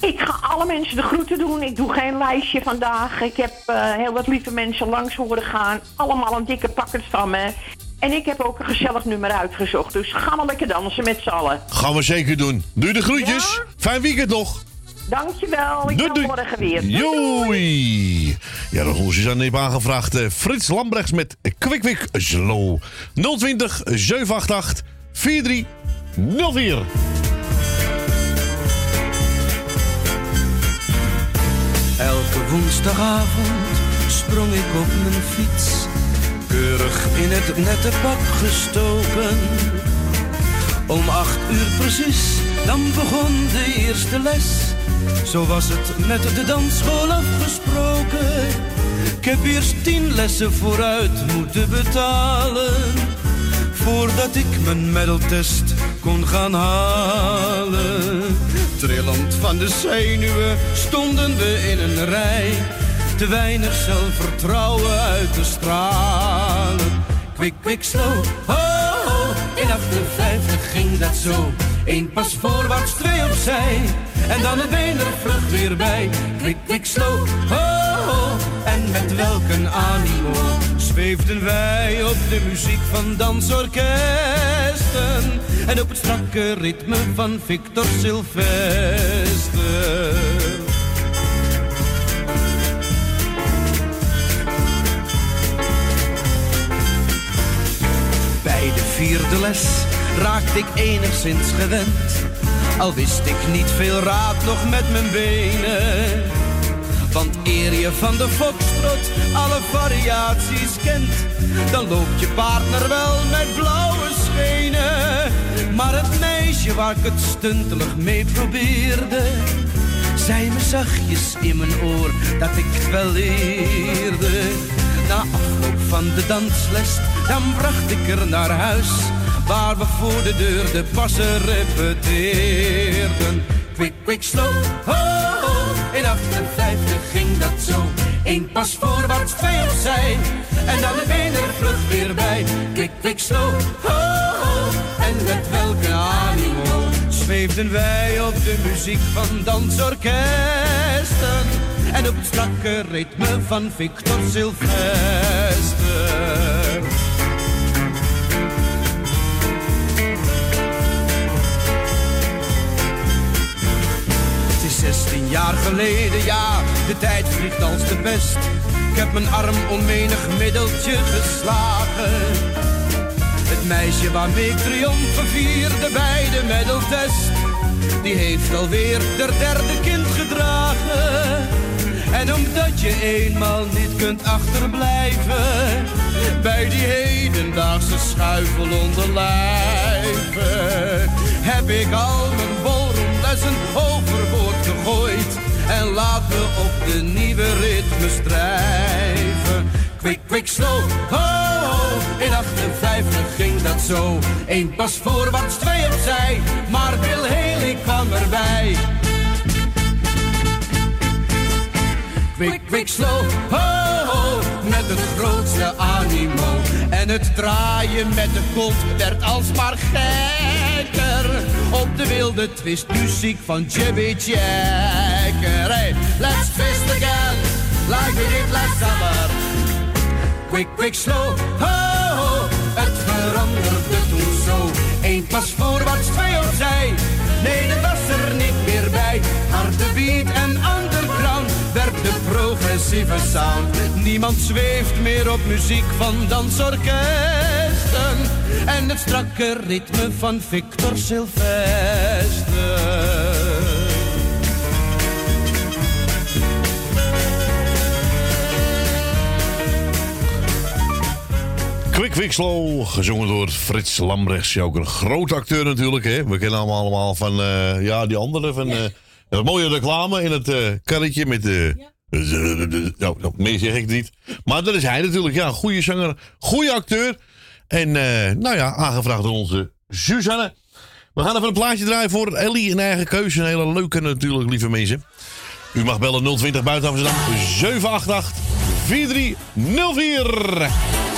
Ik ga alle mensen de groeten doen. Ik doe geen lijstje vandaag. Ik heb eh, heel wat lieve mensen langs horen gaan. Allemaal een dikke pakkers van me. En ik heb ook een gezellig nummer uitgezocht. Dus ga maar lekker dansen met z'n allen. Gaan we zeker doen. Doe de groetjes. Fijn weekend nog. Dankjewel. Ik Doei, doei. morgen weer. Joei. Ja, dat ons is aan aangevraagd. eh, Frits Lambrechts met Kwik Kwik Slow. 020 788 4304. Woensdagavond sprong ik op mijn fiets, keurig in het nette pak gestoken. Om acht uur precies, dan begon de eerste les. Zo was het met de dansschool afgesproken. Ik heb eerst tien lessen vooruit moeten betalen. Voordat ik mijn medaltest kon gaan halen. Trillend van de zenuwen stonden we in een rij. Te weinig zelfvertrouwen uit te stralen. Kwik, kwik, slow, oh, oh. In 58 ging dat zo. Eén pas voorwaarts, twee opzij. En dan het been er vlug weer bij. Kwik, kwik, slow, oh, oh. En met welk animo zweefden wij op de muziek van dansorkesten. En op het strakke ritme van Victor Sylvester. Bij de vierde les raakte ik enigszins gewend. Al wist ik niet veel raad nog met mijn benen. Want eer je van de foxtrot alle variaties kent, dan loopt je partner wel met blauwe schenen. Maar het meisje waar ik het stuntelig mee probeerde, zei me zachtjes in mijn oor dat ik het wel leerde. Na afloop van de dansles, dan bracht ik er naar huis. Waar we voor de deur de passen repeteerden. Quick, quick, slow, ho, ho. In 58 ging dat zo. Eén pas voorwaarts, twee opzij. En dan de er vlug weer bij. Quick, quick, slow, ho, ho. En met welke animo zweefden wij op de muziek van dansorkesten. En op het strakke ritme van Victor Sylvester. 16 jaar geleden, ja, de tijd vliegt als de pest. Ik heb mijn arm om menig middeltje geslagen. Het meisje waarmee ik triomfen vierde bij de medaltest, die heeft alweer der derde kind gedragen. En omdat je eenmaal niet kunt achterblijven, bij die hedendaagse schuifel onder lijven, heb ik al mijn ballroomlessen En laat me op de nieuwe ritme strijven. Quick, quick, slow, ho, ho. In 58 ging dat zo. Eén pas voorwaarts, twee opzij. Maar Bill Haley kwam erbij. Quick, quick, slow, ho, ho. Met het grootste animo. En het draaien met de kont werd alsmaar gekker. Op de wilde twistmuziek van Jimmy Jagger. Hey, let's twist again, like we did last summer. Quick, quick, slow, ho, ho. Het veranderde toen zo. Eén pas voorwaarts, twee opzij. Nee, dat was er niet meer bij. Harde beat en underground werd de progressieve sound. Niemand zweeft meer op muziek van dansorkesten. En het strakke ritme van Victor Sylvester. Quick Quick Slow, gezongen door Frits Lambrechts. Ja, ook een groot acteur natuurlijk. Hè? We kennen allemaal, allemaal van eh, ja, die andere. Van, eh, dat mooie reclame in het eh karretje met de... Ja. Nou, meer zeg ik niet. Maar dat is hij natuurlijk. Ja, een goede zanger, goede acteur. En eh, nou ja, aangevraagd door onze Suzanne. We gaan even een plaatje draaien voor Ellie. Een eigen keuze. Een hele leuke natuurlijk, lieve mensen. U mag bellen 020 buiten Amsterdam 788 4304.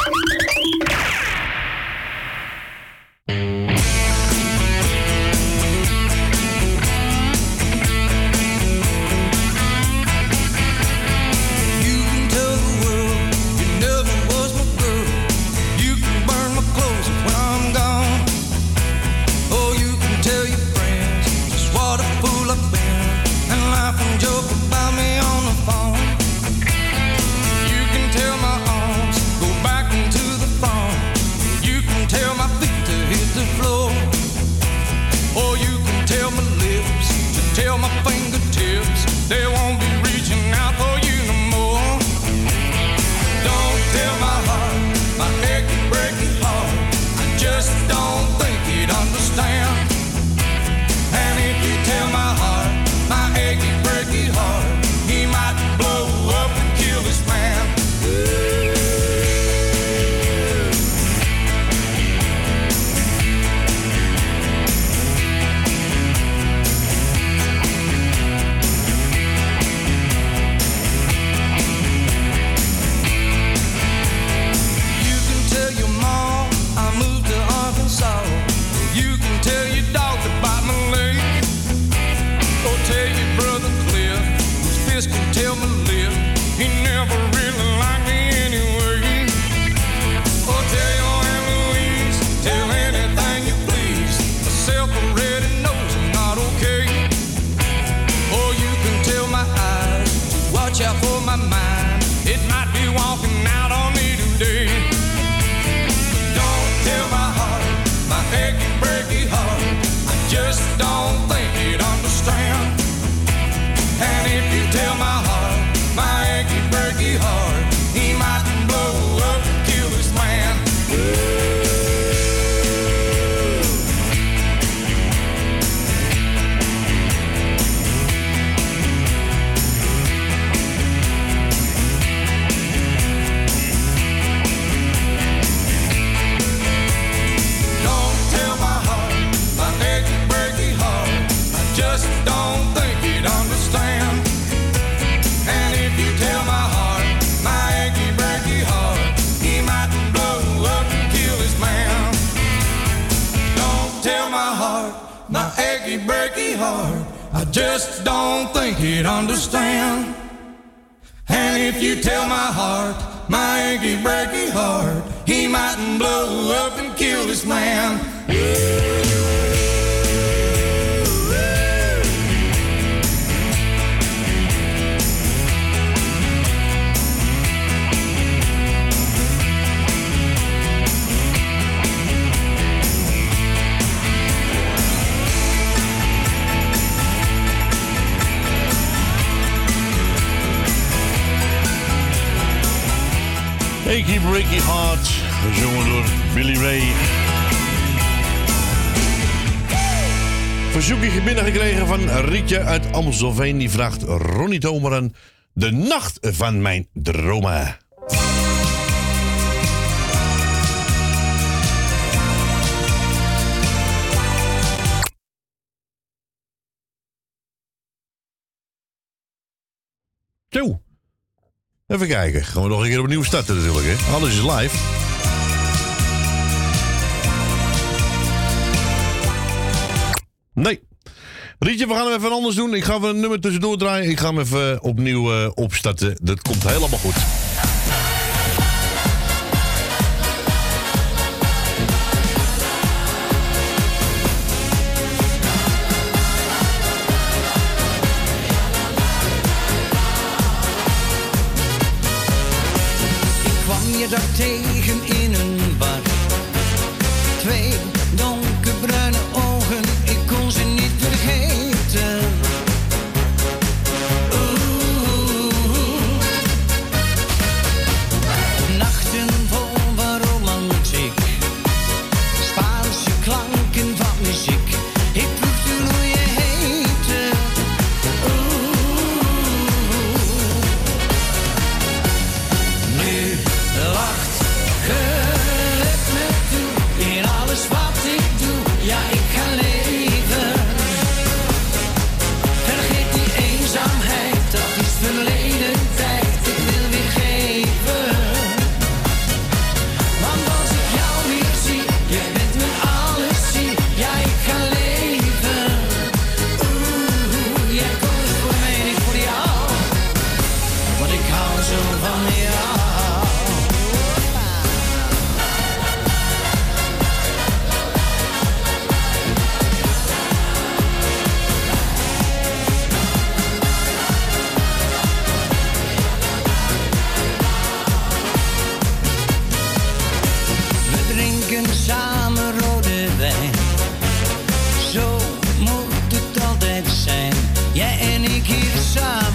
Amstelveen die vraagt Ronnie Tomeren de nacht van mijn dromen. Zo. Even kijken. Gaan we nog een keer opnieuw starten natuurlijk. Hè? Alles is live. we gaan hem even anders doen. Ik ga even een nummer tussendoor draaien. Ik ga hem even opnieuw eh, opstarten. Dat komt helemaal goed. shine.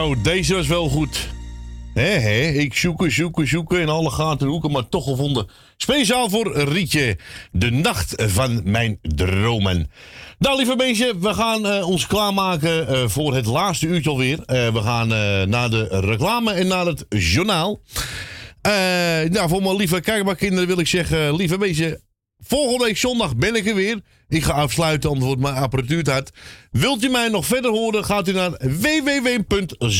Zo, deze was wel goed. Hé, hé, ik zoeken, zoeken, zoeken in alle gaten en hoeken, maar toch gevonden. Speciaal voor Rietje, de nacht van mijn dromen. Nou, lieve mensen, we gaan eh, ons klaarmaken eh, voor het laatste uurtje alweer. Eh, we gaan naar de reclame en naar het journaal. Nou, voor mijn lieve kijkbaarkinderen wil ik zeggen, lieve mensen, volgende week zondag ben ik er weer. Ik ga afsluiten, anders wordt mijn apparatuur te. Wilt u mij nog verder horen, gaat u naar www.zalto.nl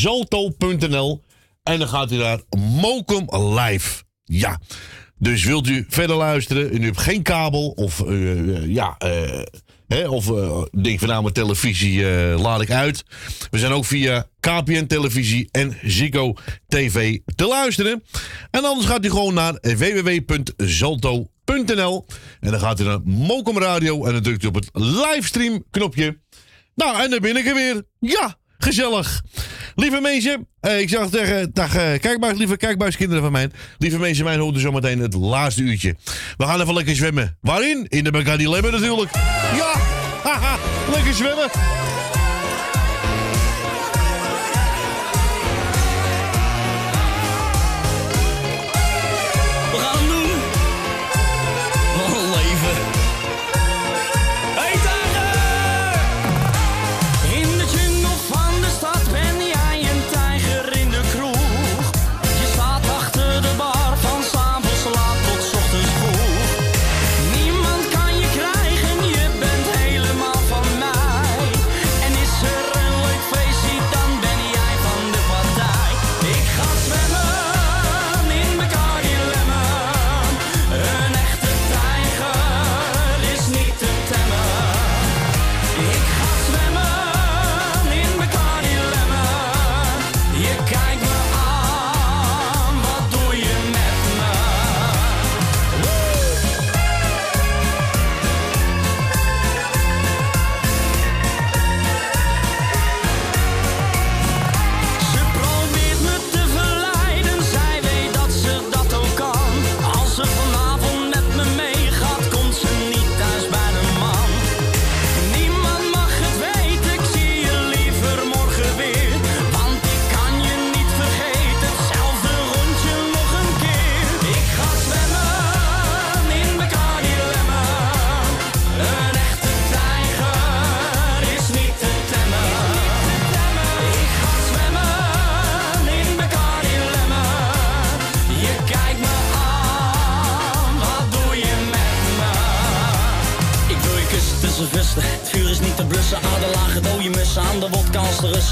en dan gaat u naar Mokum Live. Ja, dus wilt u verder luisteren en u hebt geen kabel of eh, ja... eh, of eh denk van nou, mijn televisie eh, laat ik uit. We zijn ook via KPN Televisie en Ziggo TV te luisteren. En anders gaat u gewoon naar www.zalto.nl. En dan gaat u naar Mokum Radio en dan drukt u op het livestream knopje. Nou, en dan ben ik er weer. Ja, gezellig. Lieve mensen, eh, ik zeg tegen, dag eh, kijkbuis, lieve kijkbuiskinderen van mij. Lieve mensen, mij hoort zometeen meteen het laatste uurtje. We gaan even lekker zwemmen. Waarin? In de Bacardi natuurlijk. Ja, [LAUGHS] lekker zwemmen.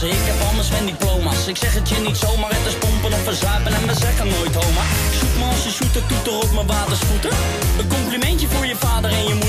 Ik heb al mijn Sven-diploma's. Ik zeg het je niet zomaar. Het is pompen of verzuipen en we zeggen nooit homa. Zoek me als je toeter op mijn watersvoeten. Een complimentje voor je vader en je moeder.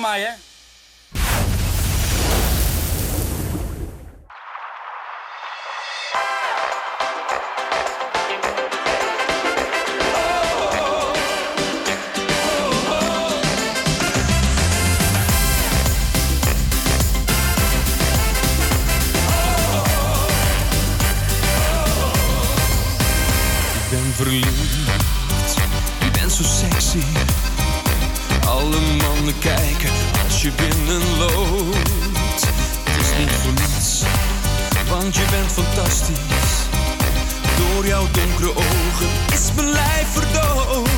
van mij, hè? schoenen loopt. Het is niet voor niets, want je bent fantastisch. Door jouw donkere ogen is mijn lijf verdoofd.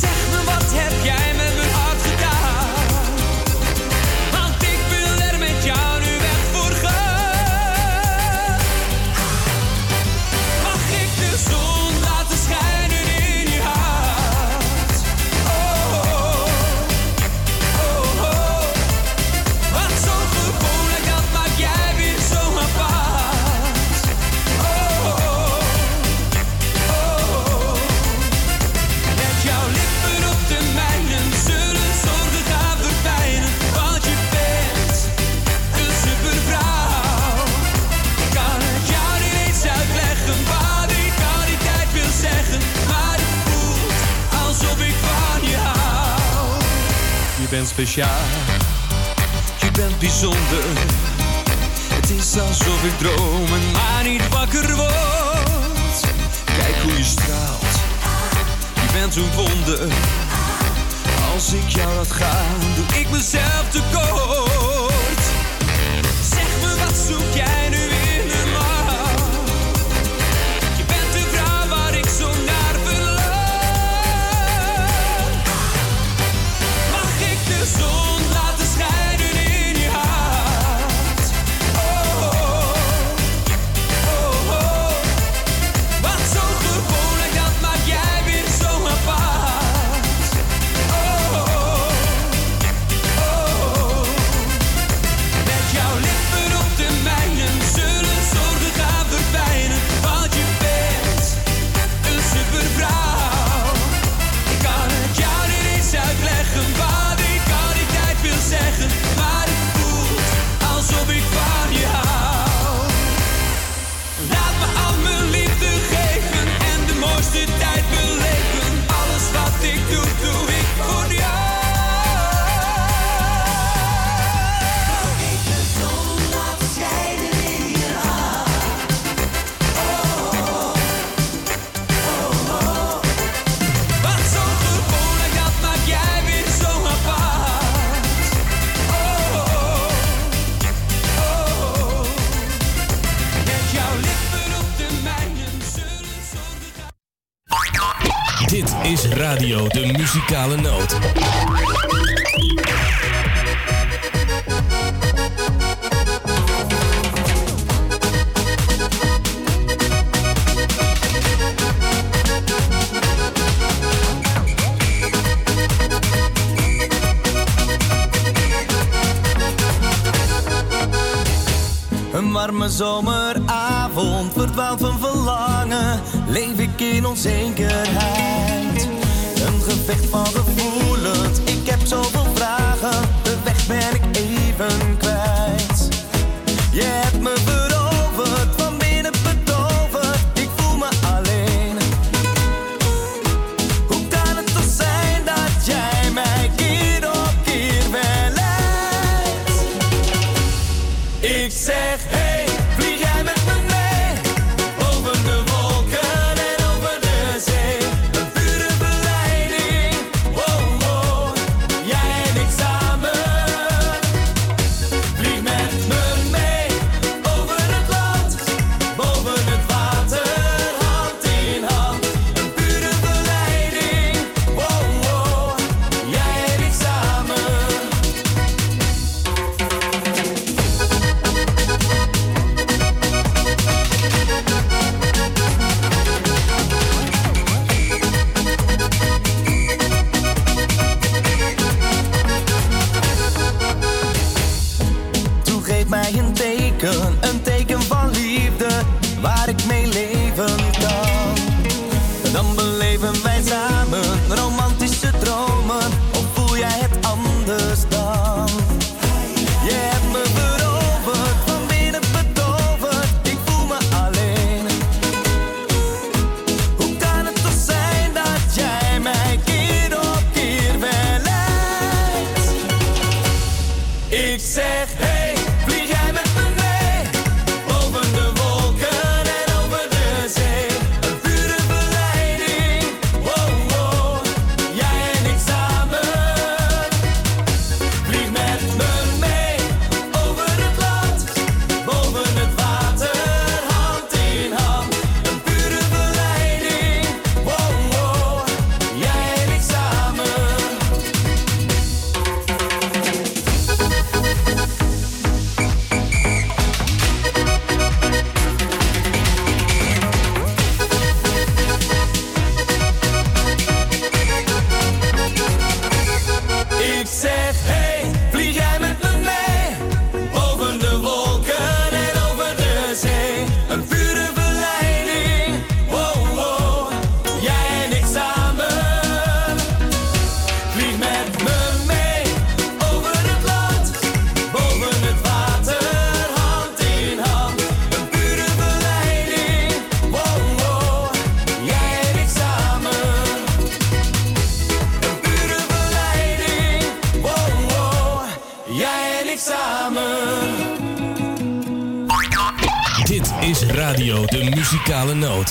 Zeg me, wat heb jij? speciaal. Je bent bijzonder. Het is alsof ik droom en maar niet wakker word. Kijk hoe je straalt. Je bent een wonder. Als ik jou laat gaan, doe ik mezelf tekort. Zeg me, wat zoek jij nu? muzikale noot. Een warme zomeravond verdwaald van verlangen, leef ik in onzekerheid. big for the. No.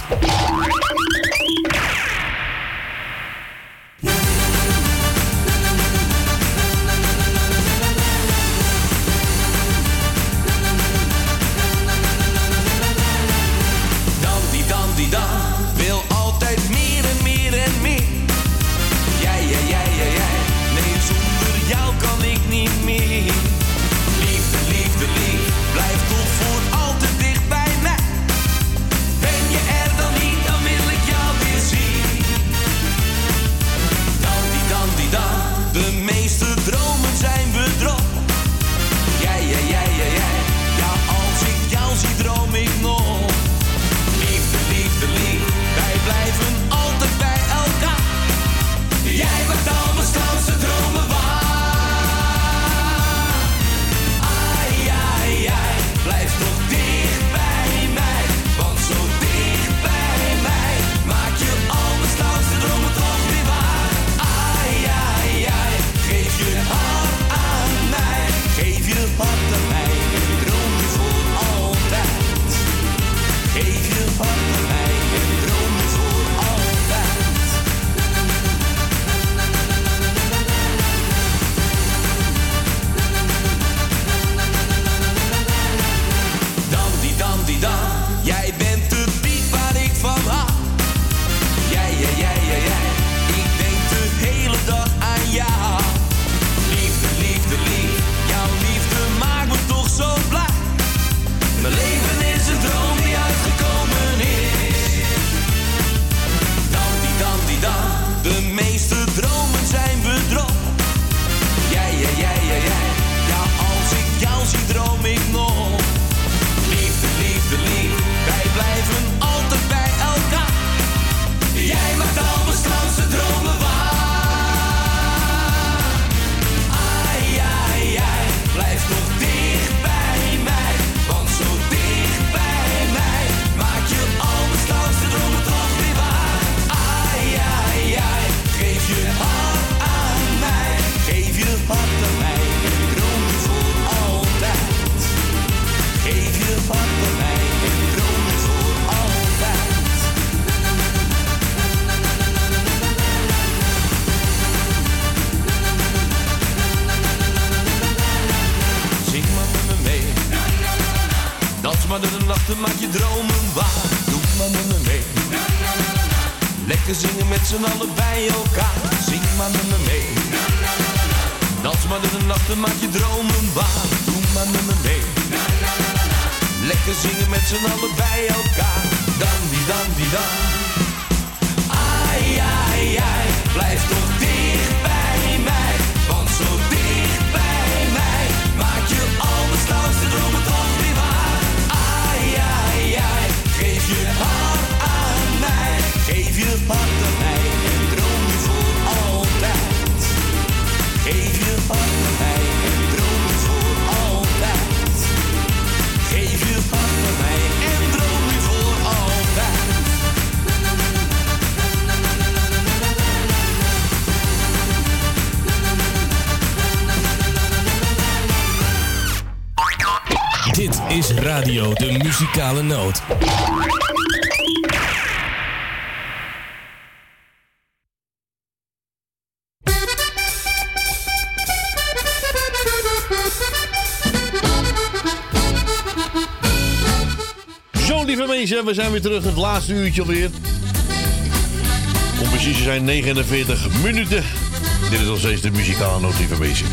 we zijn weer terug. Het laatste uurtje alweer. Om precies te zijn 49 minuten. Dit is nog steeds de muzikale notificatie.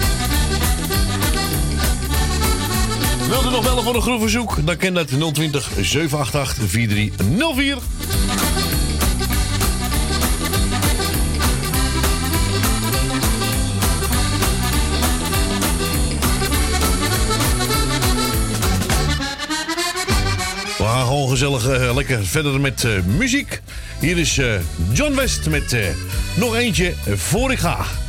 Wilt u nog bellen voor een groeverzoek? Dan kent dat 020 788 4304. Eh, lekker verder met eh, muziek. Hier is eh, John West met nog eentje voor ik ga.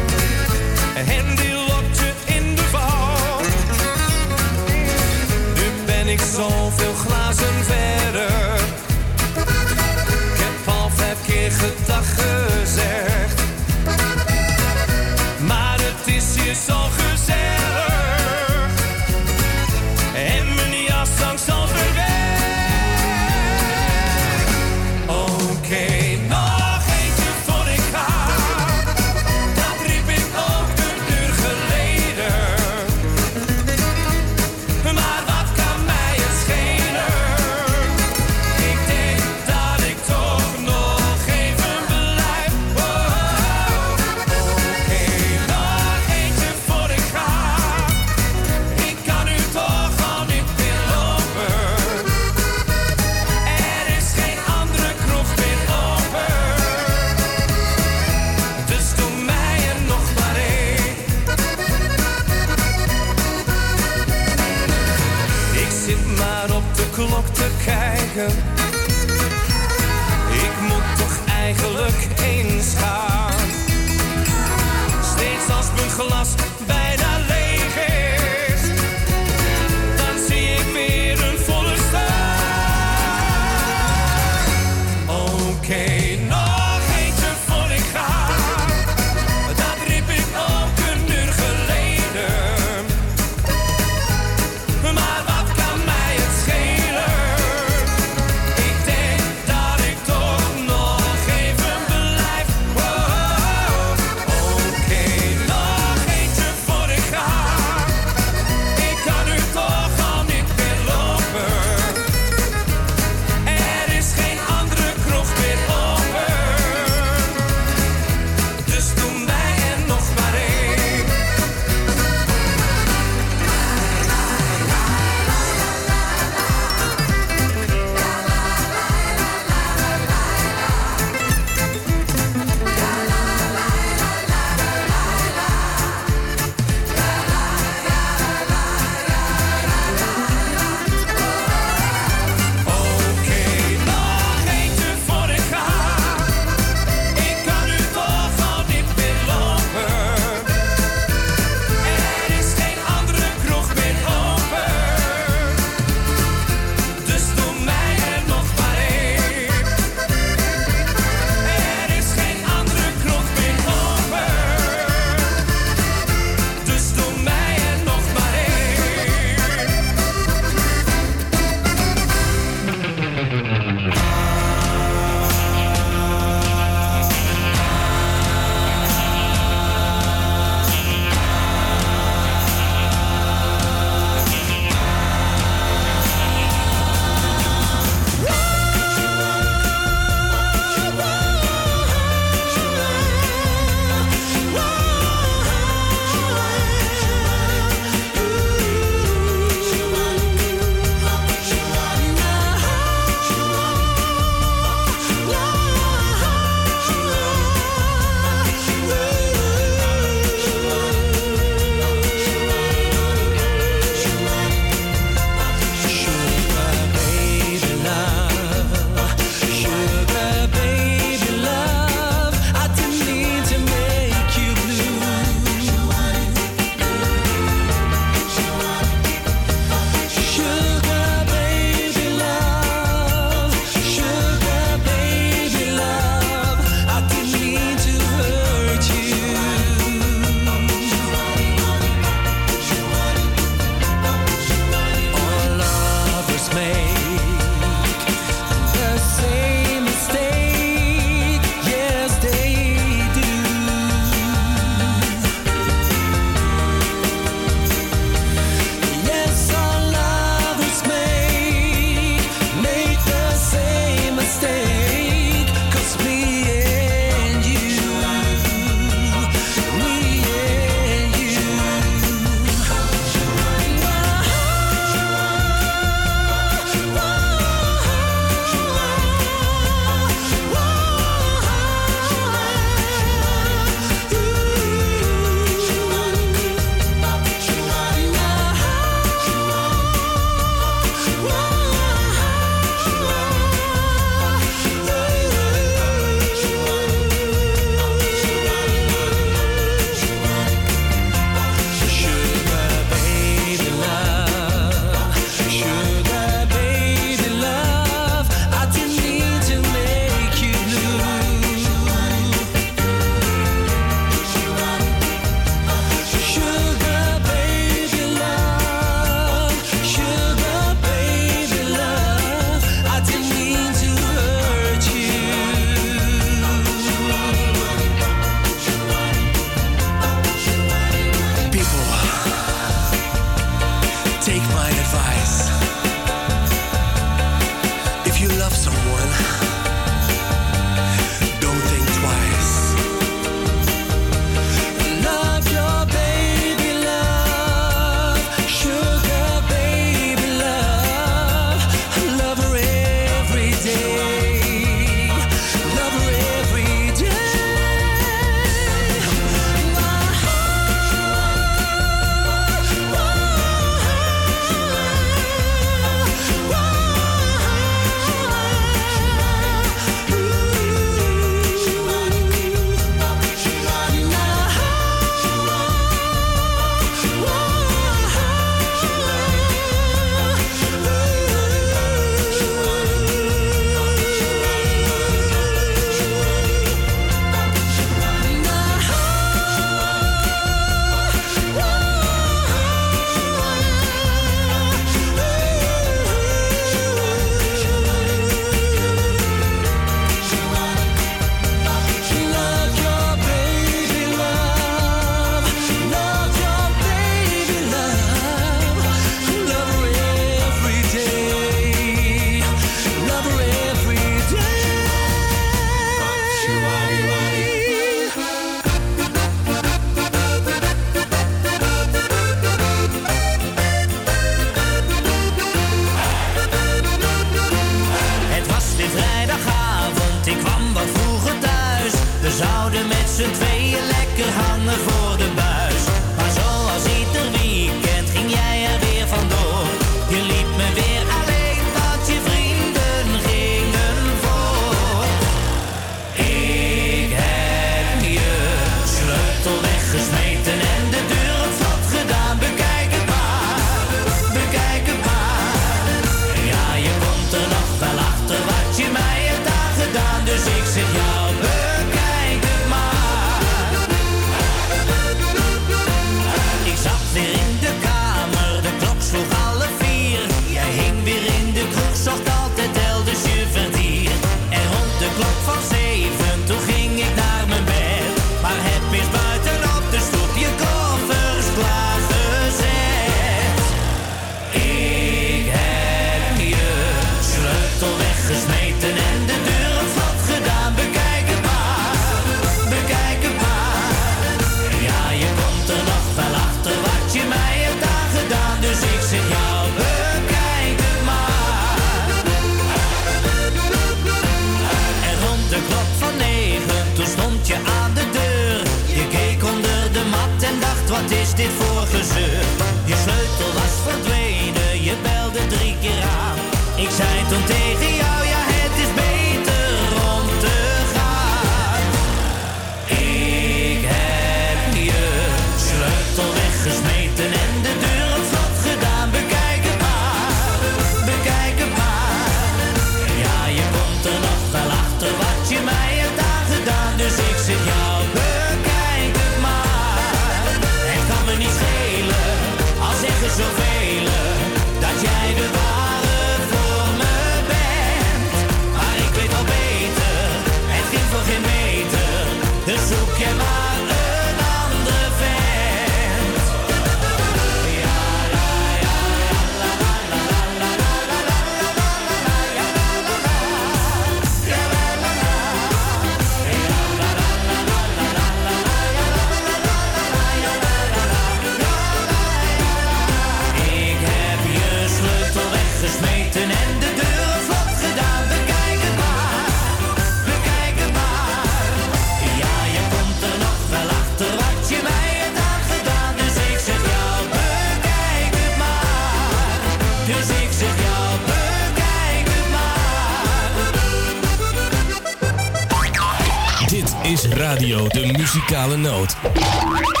muzikale noot.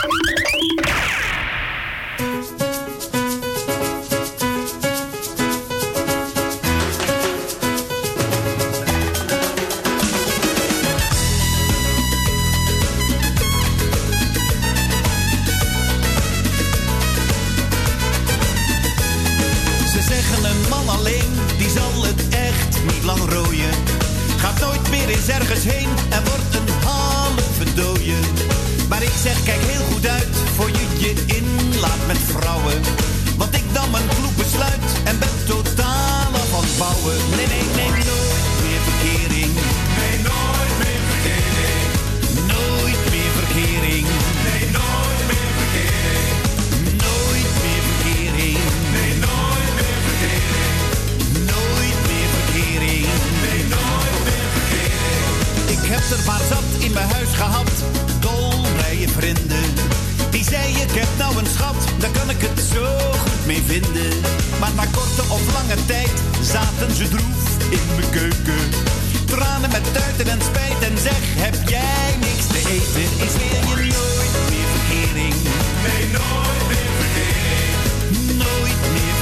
ik het zo goed mee vinden. Maar na korte of lange tijd zaten ze droef in mijn keuken. Tranen met tuiten en spijt en zeg, heb jij niks te eten? Is weer je nooit meer verkering. Nee, nooit meer verkering. Nooit meer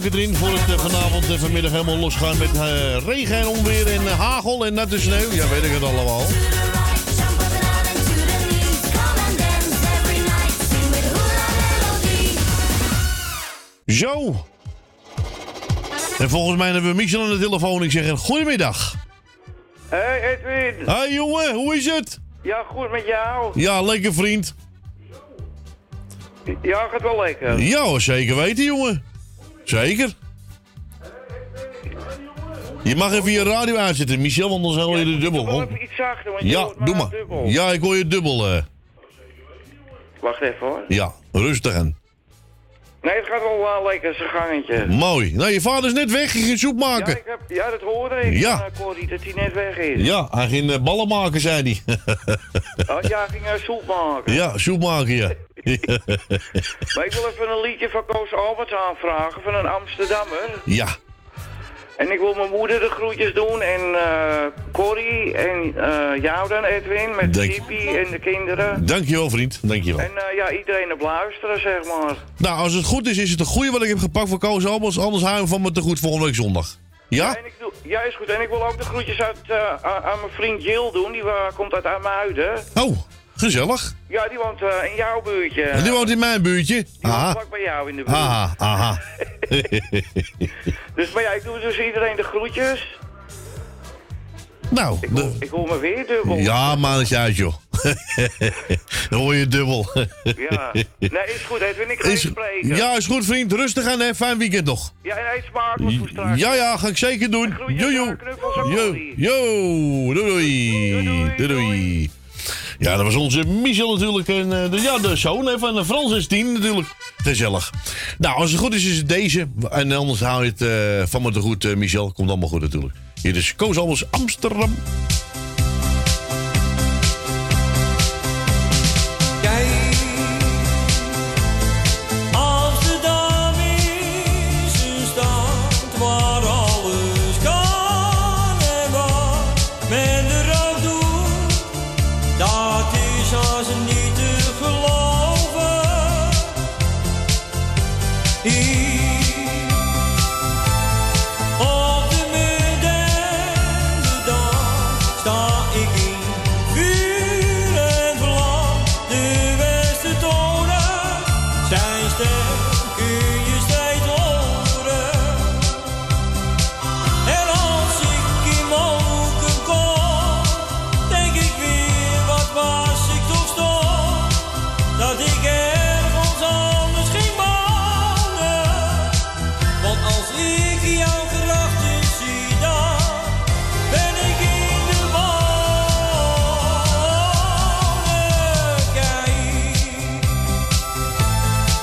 klanken erin voor het eh, vanavond en vanmiddag helemaal losgaan met eh, regen en onweer en eh, hagel en natte sneeuw. Ja, weet ik het allemaal. Zo. En volgens mij hebben we Michel aan de telefoon. Ik zeg een goedemiddag. Hey Edwin. Hoi jongen, hoe is het? Ja, goed met jou. Ja, lekker vriend. Ja, gaat wel lekker. Ja, zeker weten jongen. Zeker. Je mag even je radio uitzetten, Michel, want dan zijn we weer dubbel. Wel even iets zachter, want je Ja, doe maar. dubbel. Ja, ik hoor je dubbel. eh. Wacht even hoor. ja, rustig aan. Nee, het gaat wel uh, lekker, zijn gangetje. Mooi. Nou, je vader is net weg, je ging soep Ja, maken. ik heb, ja, dat hoorde ik. Ja. eh, Corrie, dat hij net weg is. Ja, hij ging eh, ballen maken, zei hij. [LAUGHS] Oh, ja, ging uh, soep maken. ja, soep maken, ja. [LAUGHS] Maar ik wil even een liedje van Koos Alberts aanvragen, van een Amsterdammer. ja, En ik wil mijn moeder de groetjes doen en eh Corrie en eh, jou dan, Edwin, met Dank- Tippy en de kinderen. dankjewel vriend, dankjewel. En eh, ja, iedereen op luisteren, zeg maar. Nou, als het goed is, is het een goede wat ik heb gepakt voor Koos Albers. Anders hou hem van me te goed volgende week zondag. Ja? En ik doe, ja, is goed. En ik wil ook de groetjes uit, aan, aan mijn vriend Jill doen. Die komt uit Amuiden. Oh, gezellig. Ja, die woont eh, in jouw buurtje. En die woont in mijn buurtje. Die Aha. vlak bij jou in de buurt. Aha, aha. [LAUGHS] Dus, maar ja, ik doe dus iedereen de groetjes. nou, de- Ik hoor me weer dubbel. ja, maar dat is uit, joh. [LAUGHS] Dan hoor je dubbel. Ja. Nee, is goed, Edwin. Ik ga Is, spreken. ja, is goed, vriend. Rustig aan, hè. Fijn weekend nog. Ja, en eet smakelijk voor straks. Ja, ja, ga ik zeker doen. Jo, jo. Jo, jo. Doei, doei. Doei, doei. Ja, dat was onze Michel natuurlijk. En eh, de, ja, de zoon van eh, Frans en Stien natuurlijk. Gezellig. Nou, als het goed is, is het deze. En anders hou je het eh, van me te goed, Michel. Komt allemaal goed natuurlijk. Hier is Koos Albers. Amsterdam dag sta ik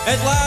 het laatste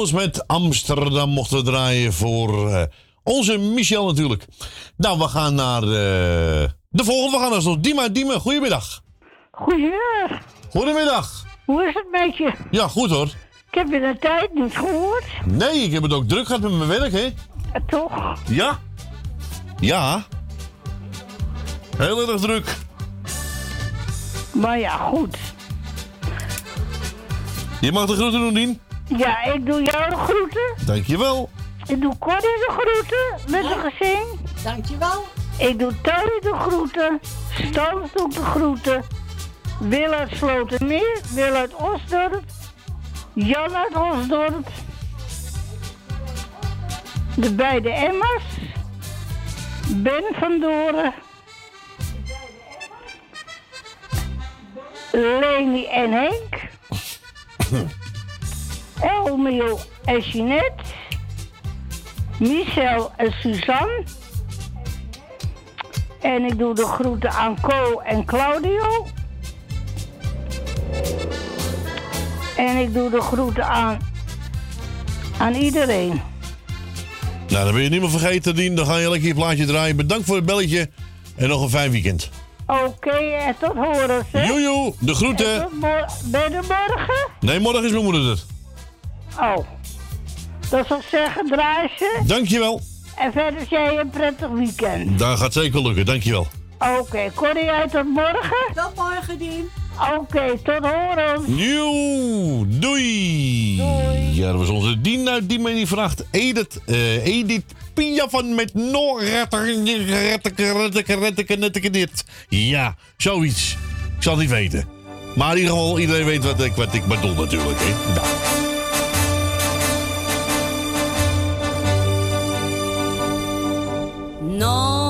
Met Amsterdam mochten we draaien voor eh, onze Michel natuurlijk. Nou, we gaan naar de volgende. We gaan naar zo. Dima, Dima, goedemiddag. Goedemiddag. Goedemiddag. Hoe is het met je? Ja, goed hoor. Ik heb je een tijd niet gehoord. Nee, ik heb het ook druk gehad met mijn werk, hè? Toch? Ja. Ja. Heel erg druk. Maar ja, goed. Je mag de groeten doen, Dien. Ja, ik doe jou de groeten. Dankjewel. Ik doe Corrie de groeten met een gezin. Dankjewel. Ik doe Tony de groeten. Stans doet de groeten. Wil uit Slotermeer. Wil uit Osdorp. Jan uit Osdorp. De beide Emma's. Ben van Doren. Leni en Henk. [LAUGHS] Elmio en Jeanette. Michel en Suzanne. En ik doe de groeten aan Co en Claudio. En ik doe de groeten aan, aan iedereen. Nou, dan ben je niet meer vergeten, Dien. Dan ga je lekker je plaatje draaien. Bedankt voor het belletje. En nog een fijn weekend. Oké, en tot horen. Jojo, de groeten. Tot Ben je morgen? Nee, morgen is mijn moeder er. Oh. Dat zal ik zeggen, draai ze. Dankjewel. En verder jij een prettig weekend. Dat gaat zeker lukken. Dankjewel. Oké, Corrie, jij tot morgen? Tot morgen, Dien. Oké, tot horen. Nieuw, doei. Ja, dat was onze Dien uit die me die vraagt. Edith, eh Edith Piafan met nog dit. Ja, zoiets. Ik zal het niet weten. Maar in ieder geval, iedereen weet wat ik, wat ik bedoel natuurlijk. Hè. Nou. Non,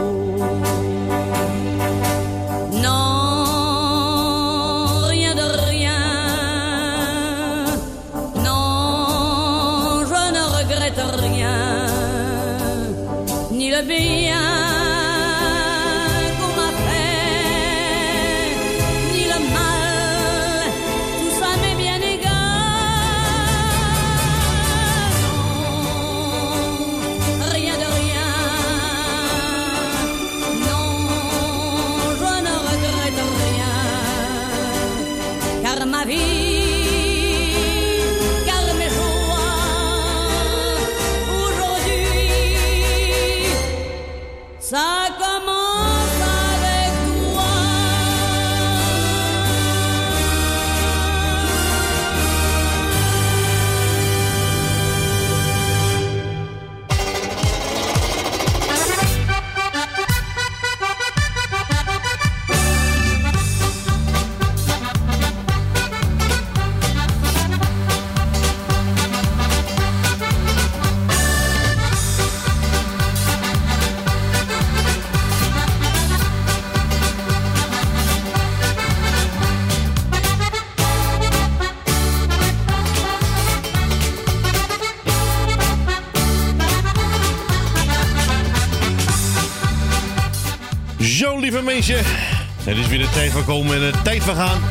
Het is weer de tijd van komen en de tijd van gaan.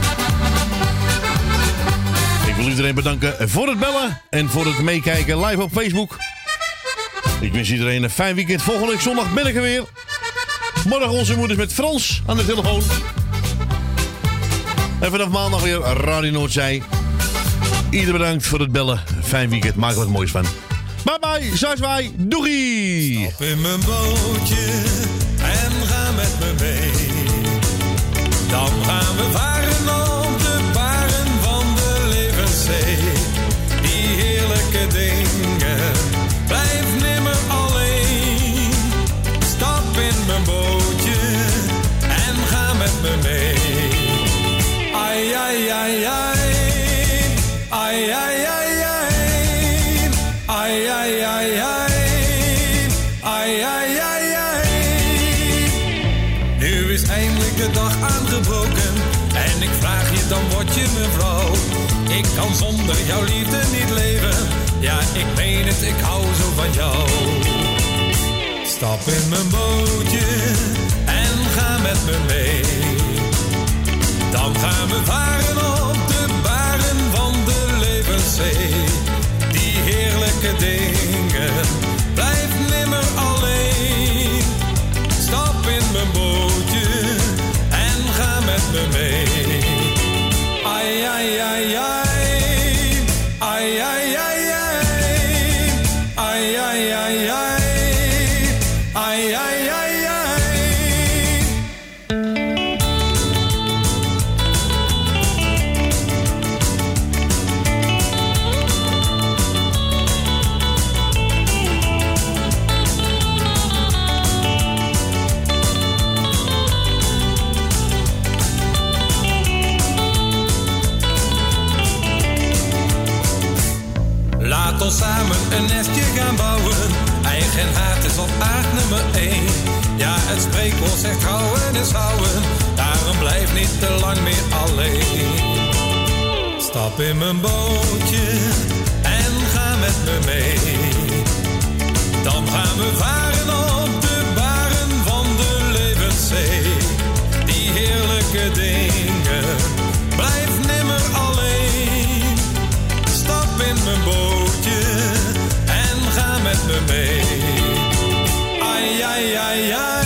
Ik wil iedereen bedanken voor het bellen en voor het meekijken live op Facebook. Ik wens iedereen een fijn weekend. Volgende week zondag ben ik er weer. Morgen onze moeders met Frans aan de telefoon. En vanaf maandag weer Radio Noordzij. Ieder bedankt voor het bellen. Fijn weekend. Maak er wat moois van. Bye bye. Wij. Doei. Stap in mijn bootje Dan gaan we varen op de baren van de levenszee. Die heerlijke dingen, zonder jouw liefde niet leven. Ja, ik meen het, ik hou zo van jou. Stap in mijn bootje en ga met me mee. Dan gaan we varen op de baren van de levenszee. Die heerlijke dingen, blijf nimmer alleen. Stap in mijn bootje en ga met me mee. Het spreekwoord zegt houden is houden. Daarom blijf niet te lang meer alleen. Stap in mijn bootje en ga met me mee. Dan gaan we varen op de baren van de levenszee. Die heerlijke dingen, blijf nimmer alleen. Stap in mijn bootje en ga met me mee. Ai, ai, ai, ai. Ai,